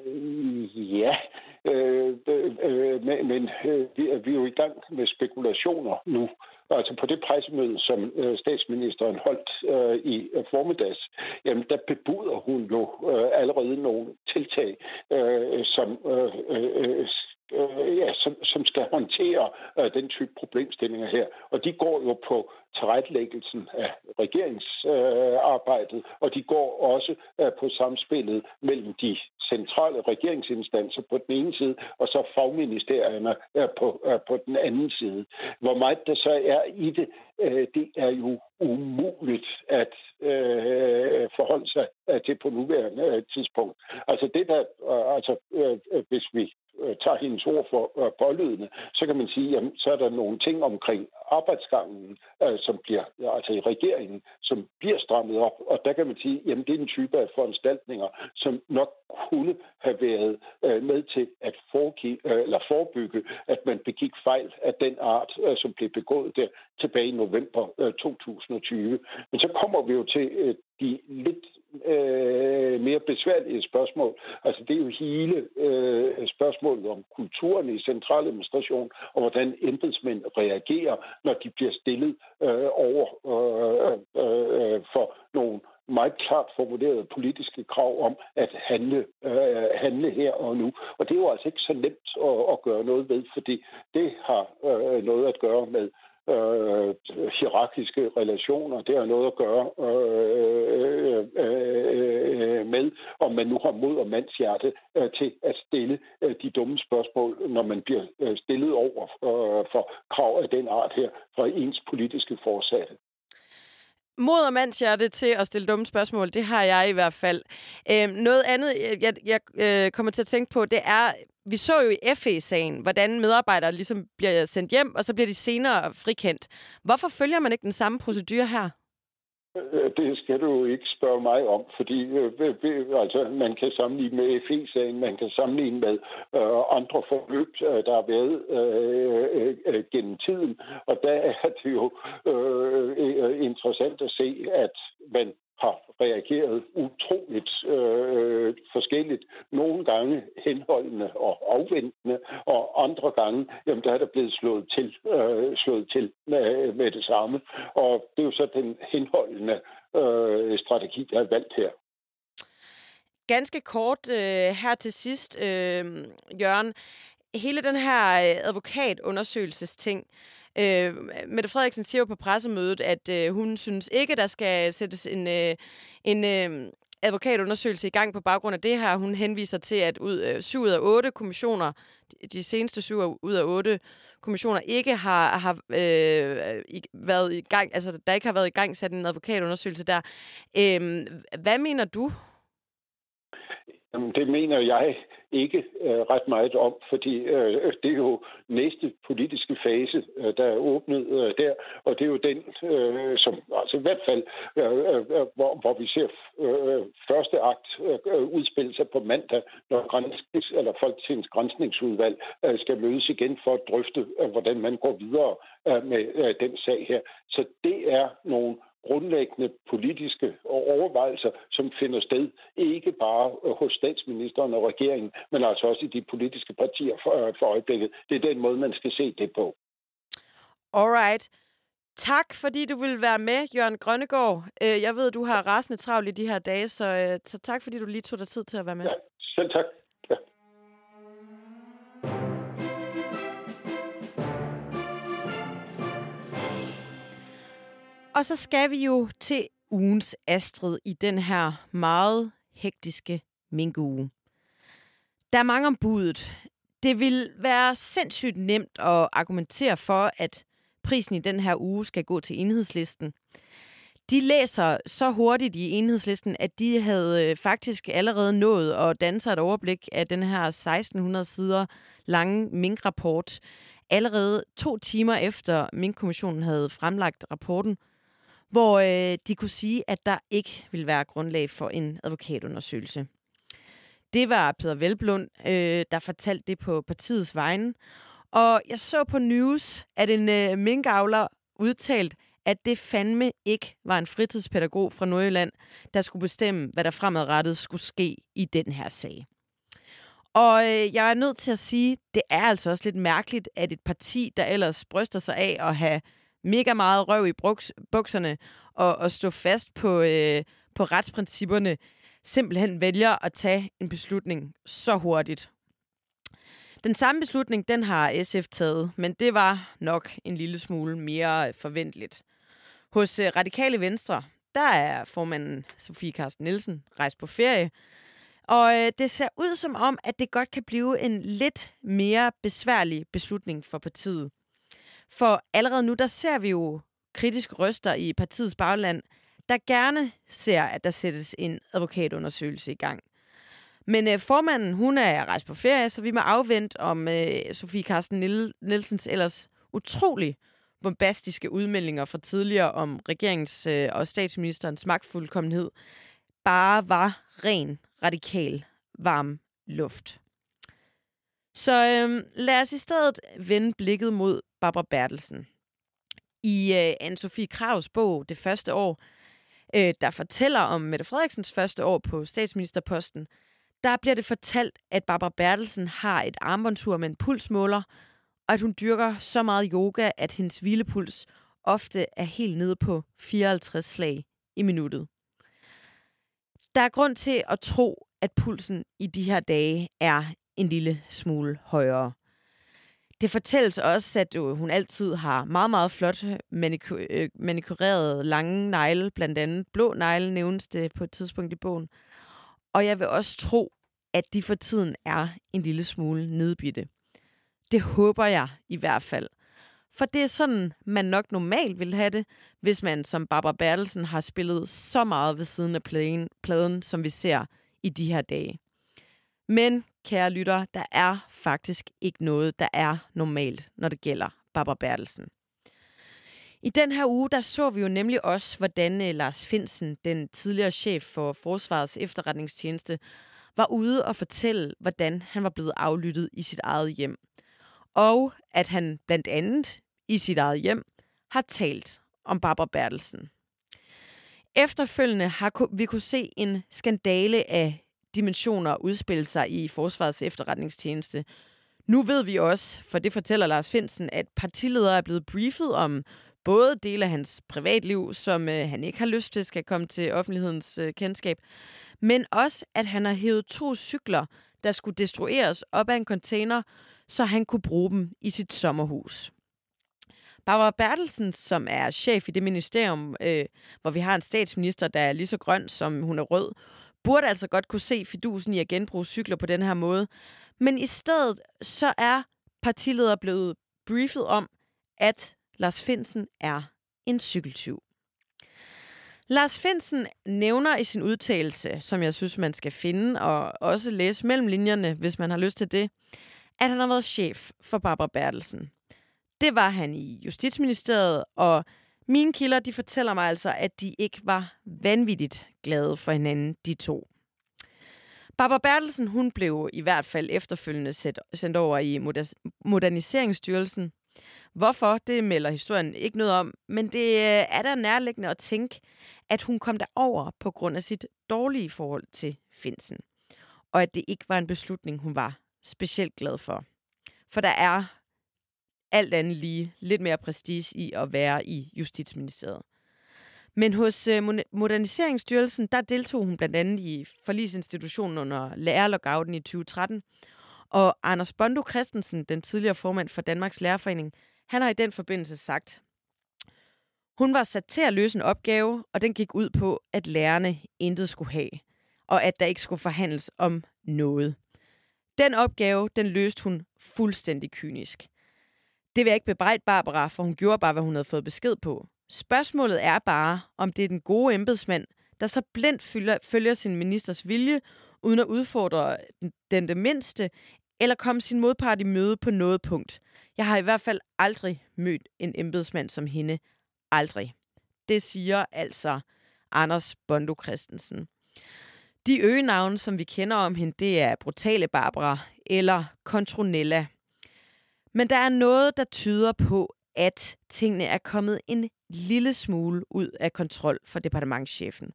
Øh, ja, øh, øh, men, men øh, vi, er, vi er jo i gang med spekulationer nu. Altså på det pressemøde, som øh, statsministeren holdt øh, i øh, formiddags, jamen der bebuder hun jo øh, allerede nogle tiltag, øh, som øh, øh, øh øh, ja, som, som skal håndtere øh, den type problemstillinger her. Og de går jo på tilrettelæggelsen af regeringsarbejdet, øh, og de går også øh, på samspillet mellem de centrale regeringsinstanser på den ene side, og så fagministerierne er på, er på den anden side. Hvor meget der så er i det, øh, det er jo umuligt at øh, forholde sig øh, til på nuværende øh, tidspunkt. Altså det der, øh, altså øh, hvis vi Øh, tager hendes ord for øh, pålydende, så kan man sige, jamen, så er der nogle ting omkring arbejdsgangen, øh, som bliver, altså i regeringen, som bliver strammet op. Og der kan man sige, jamen det er en type af foranstaltninger, som nok kunne have været øh, med til at foregive, øh, eller forebygge, at man begik fejl af den art, øh, som blev begået der tilbage i november øh, 2020. Men så kommer vi jo til øh, de lidt øh, mere besværlige spørgsmål. Altså det er jo hele øh, spørgsmålet om kulturen i centraladministration, og hvordan embedsmænd reagerer, når de bliver stillet øh, over øh, øh, for nogle meget klart formulerede politiske krav om at handle, øh, handle her og nu. Og det er jo altså ikke så nemt at, at gøre noget ved, fordi det har øh, noget at gøre med øh, hierarkiske relationer. Det har noget at gøre øh, øh, øh, øh, med, om man nu har mod og mandshjerte øh, til at stille øh, de dumme spørgsmål, når man bliver øh, stillet over øh, for krav af den art her fra ens politiske forsatte mod og mandshjerte til at stille dumme spørgsmål, det har jeg i hvert fald. Øhm, noget andet, øh, jeg, jeg øh, kommer til at tænke på, det er, vi så jo i FE-sagen, hvordan medarbejdere ligesom bliver sendt hjem, og så bliver de senere frikendt. Hvorfor følger man ikke den samme procedure her? Øh, det skal du ikke spørge mig om, fordi øh, altså, man kan sammenligne med FE-sagen, man kan sammenligne med øh, andre forløb, øh, der har været øh, øh, øh, gennem tiden. Og der er det jo øh, interessant at se, at man har reageret utroligt øh, øh, forskelligt. Nogle gange henholdende og afventende, og andre gange, jamen der er der blevet slået til, øh, slået til med, med det samme. Og det er jo så den henholdende øh, strategi, der er valgt her. Ganske kort øh, her til sidst, øh, Jørgen. Hele den her øh, advokatundersøgelsesting, advokatundersøgelsesting, Øh, Mette Frederiksen siger jo på pressemødet, at øh, hun synes ikke, der skal sættes en, øh, en øh, advokatundersøgelse i gang på baggrund af det her. Hun henviser til, at ud, øh, syv ud af otte kommissioner, de seneste syv ud af otte kommissioner, ikke har, har øh, været i gang, altså der ikke har været i gang sat en advokatundersøgelse der. Øh, hvad mener du? Jamen, det mener jeg ikke øh, ret meget om, fordi øh, det er jo næste politiske fase, øh, der er åbnet øh, der, og det er jo den, øh, som altså i hvert fald, øh, øh, hvor, hvor vi ser øh, første akt øh, udspille sig på mandag, når grænsknings, eller Folketingets grænsningsudvalg øh, skal mødes igen for at drøfte, øh, hvordan man går videre øh, med øh, den sag her. Så det er nogle grundlæggende politiske overvejelser, som finder sted ikke bare hos statsministeren og regeringen, men altså også i de politiske partier for, for øjeblikket. Det er den måde, man skal se det på. Alright. Tak, fordi du vil være med, Jørgen Grønnegård. Øh, jeg ved, du har rasende travlt i de her dage, så, øh, så tak, fordi du lige tog dig tid til at være med. Ja, selv tak. Og så skal vi jo til ugens Astrid i den her meget hektiske minkuge. Der er mange om budet. Det vil være sindssygt nemt at argumentere for, at prisen i den her uge skal gå til enhedslisten. De læser så hurtigt i enhedslisten, at de havde øh, faktisk allerede nået at danse et overblik af den her 1600 sider lange minkrapport, allerede to timer efter Minkkommissionen havde fremlagt rapporten, hvor øh, de kunne sige, at der ikke ville være grundlag for en advokatundersøgelse. Det var Peter Velblund, øh, der fortalte det på partiets vegne. Og jeg så på news, at en øh, minkavler udtalt, at det fandme ikke var en fritidspædagog fra Nordjylland, der skulle bestemme, hvad der fremadrettet skulle ske i den her sag. Og øh, jeg er nødt til at sige, det er altså også lidt mærkeligt, at et parti, der ellers bryster sig af at have mega meget røv i bruks, bukserne og, og stå fast på, øh, på retsprincipperne, simpelthen vælger at tage en beslutning så hurtigt. Den samme beslutning, den har SF taget, men det var nok en lille smule mere forventeligt. Hos øh, Radikale Venstre, der er formanden Sofie Carsten Nielsen rejst på ferie, og øh, det ser ud som om, at det godt kan blive en lidt mere besværlig beslutning for partiet. For allerede nu, der ser vi jo kritiske røster i partiets bagland, der gerne ser, at der sættes en advokatundersøgelse i gang. Men øh, formanden, hun er rejst på ferie, så vi må afvente om øh, Sofie Carsten Nielsens ellers utrolig bombastiske udmeldinger fra tidligere om regeringens øh, og statsministerens magtfuldkommenhed bare var ren, radikal, varm luft. Så øh, lad os i stedet vende blikket mod Barbara Bertelsen. I øh, Anne-Sophie Kravs bog Det første år, øh, der fortæller om Mette Frederiksens første år på statsministerposten, der bliver det fortalt, at Barbara Bertelsen har et armbåndsur med en pulsmåler, og at hun dyrker så meget yoga, at hendes hvilepuls ofte er helt nede på 54 slag i minuttet. Der er grund til at tro, at pulsen i de her dage er en lille smule højere. Det fortælles også, at øh, hun altid har meget, meget flot øh, maniku- øh, manikureret lange negle, blandt andet blå negle nævnes det på et tidspunkt i bogen. Og jeg vil også tro, at de for tiden er en lille smule nedbitte. Det håber jeg i hvert fald. For det er sådan, man nok normalt vil have det, hvis man som Barbara Bertelsen har spillet så meget ved siden af pladen, pladen som vi ser i de her dage. Men, kære lytter, der er faktisk ikke noget, der er normalt, når det gælder Barbara Bertelsen. I den her uge, der så vi jo nemlig også, hvordan øh, Lars Finsen, den tidligere chef for Forsvarets efterretningstjeneste, var ude og fortælle, hvordan han var blevet aflyttet i sit eget hjem. Og at han blandt andet i sit eget hjem har talt om Barbara Bertelsen. Efterfølgende har vi kunne se en skandale af dimensioner udspille sig i Forsvarets efterretningstjeneste. Nu ved vi også, for det fortæller Lars Finsen, at partiledere er blevet briefet om både dele af hans privatliv, som øh, han ikke har lyst til skal komme til offentlighedens øh, kendskab, men også, at han har hævet to cykler, der skulle destrueres op af en container, så han kunne bruge dem i sit sommerhus. Barbara Bertelsen, som er chef i det ministerium, øh, hvor vi har en statsminister, der er lige så grøn, som hun er rød, burde altså godt kunne se fidusen i at genbruge cykler på den her måde. Men i stedet så er partileder blevet briefet om, at Lars Finsen er en cykeltyv. Lars Finsen nævner i sin udtalelse, som jeg synes, man skal finde og også læse mellem linjerne, hvis man har lyst til det, at han har været chef for Barbara Bertelsen. Det var han i Justitsministeriet, og mine kilder de fortæller mig altså, at de ikke var vanvittigt glade for hinanden, de to. Barbara Bertelsen hun blev i hvert fald efterfølgende sendt over i Moderniseringsstyrelsen, Hvorfor, det melder historien ikke noget om, men det øh, er der nærliggende at tænke, at hun kom derover på grund af sit dårlige forhold til Finsen. Og at det ikke var en beslutning, hun var specielt glad for. For der er alt andet lige lidt mere prestige i at være i Justitsministeriet. Men hos øh, Moderniseringsstyrelsen, der deltog hun blandt andet i forlisinstitutionen under lærerlockouten i 2013. Og Anders Bondo Christensen, den tidligere formand for Danmarks Lærerforening, han har i den forbindelse sagt, hun var sat til at løse en opgave, og den gik ud på, at lærerne intet skulle have, og at der ikke skulle forhandles om noget. Den opgave, den løste hun fuldstændig kynisk. Det vil jeg ikke bebrejde Barbara, for hun gjorde bare, hvad hun havde fået besked på. Spørgsmålet er bare, om det er den gode embedsmand, der så blindt følger, følger sin ministers vilje, uden at udfordre den det mindste, eller komme sin modpart i møde på noget punkt. Jeg har i hvert fald aldrig mødt en embedsmand som hende. Aldrig. Det siger altså Anders Bondo Christensen. De øgenavne, som vi kender om hende, det er Brutale Barbara eller Contronella. Men der er noget, der tyder på, at tingene er kommet en lille smule ud af kontrol for departementschefen.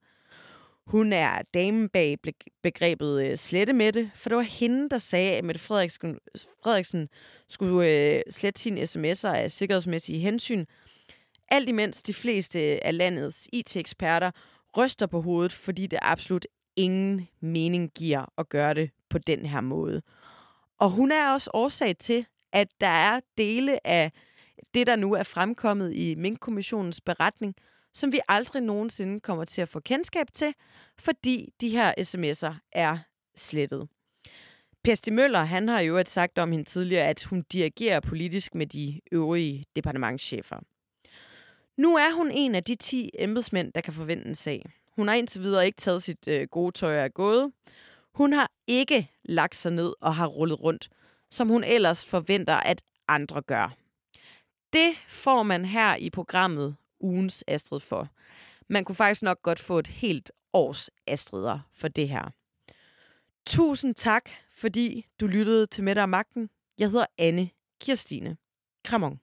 Hun er damen bag begrebet øh, slettemætte, for det var hende, der sagde, at Mette Frederiksen, Frederiksen skulle øh, slette sine sms'er af sikkerhedsmæssige hensyn. Alt imens de fleste af landets IT-eksperter ryster på hovedet, fordi det absolut ingen mening giver at gøre det på den her måde. Og hun er også årsag til, at der er dele af det, der nu er fremkommet i Mink-kommissionens beretning, som vi aldrig nogensinde kommer til at få kendskab til, fordi de her sms'er er slettet. Per Møller han har jo et sagt om hende tidligere, at hun dirigerer politisk med de øvrige departementschefer. Nu er hun en af de 10 embedsmænd, der kan forvente en sag. Hun har indtil videre ikke taget sit øh, gode tøj af gået. Hun har ikke lagt sig ned og har rullet rundt, som hun ellers forventer, at andre gør. Det får man her i programmet ugens Astrid for. Man kunne faktisk nok godt få et helt års Astrider for det her. Tusind tak, fordi du lyttede til Mette og Magten. Jeg hedder Anne Kirstine. Kramon.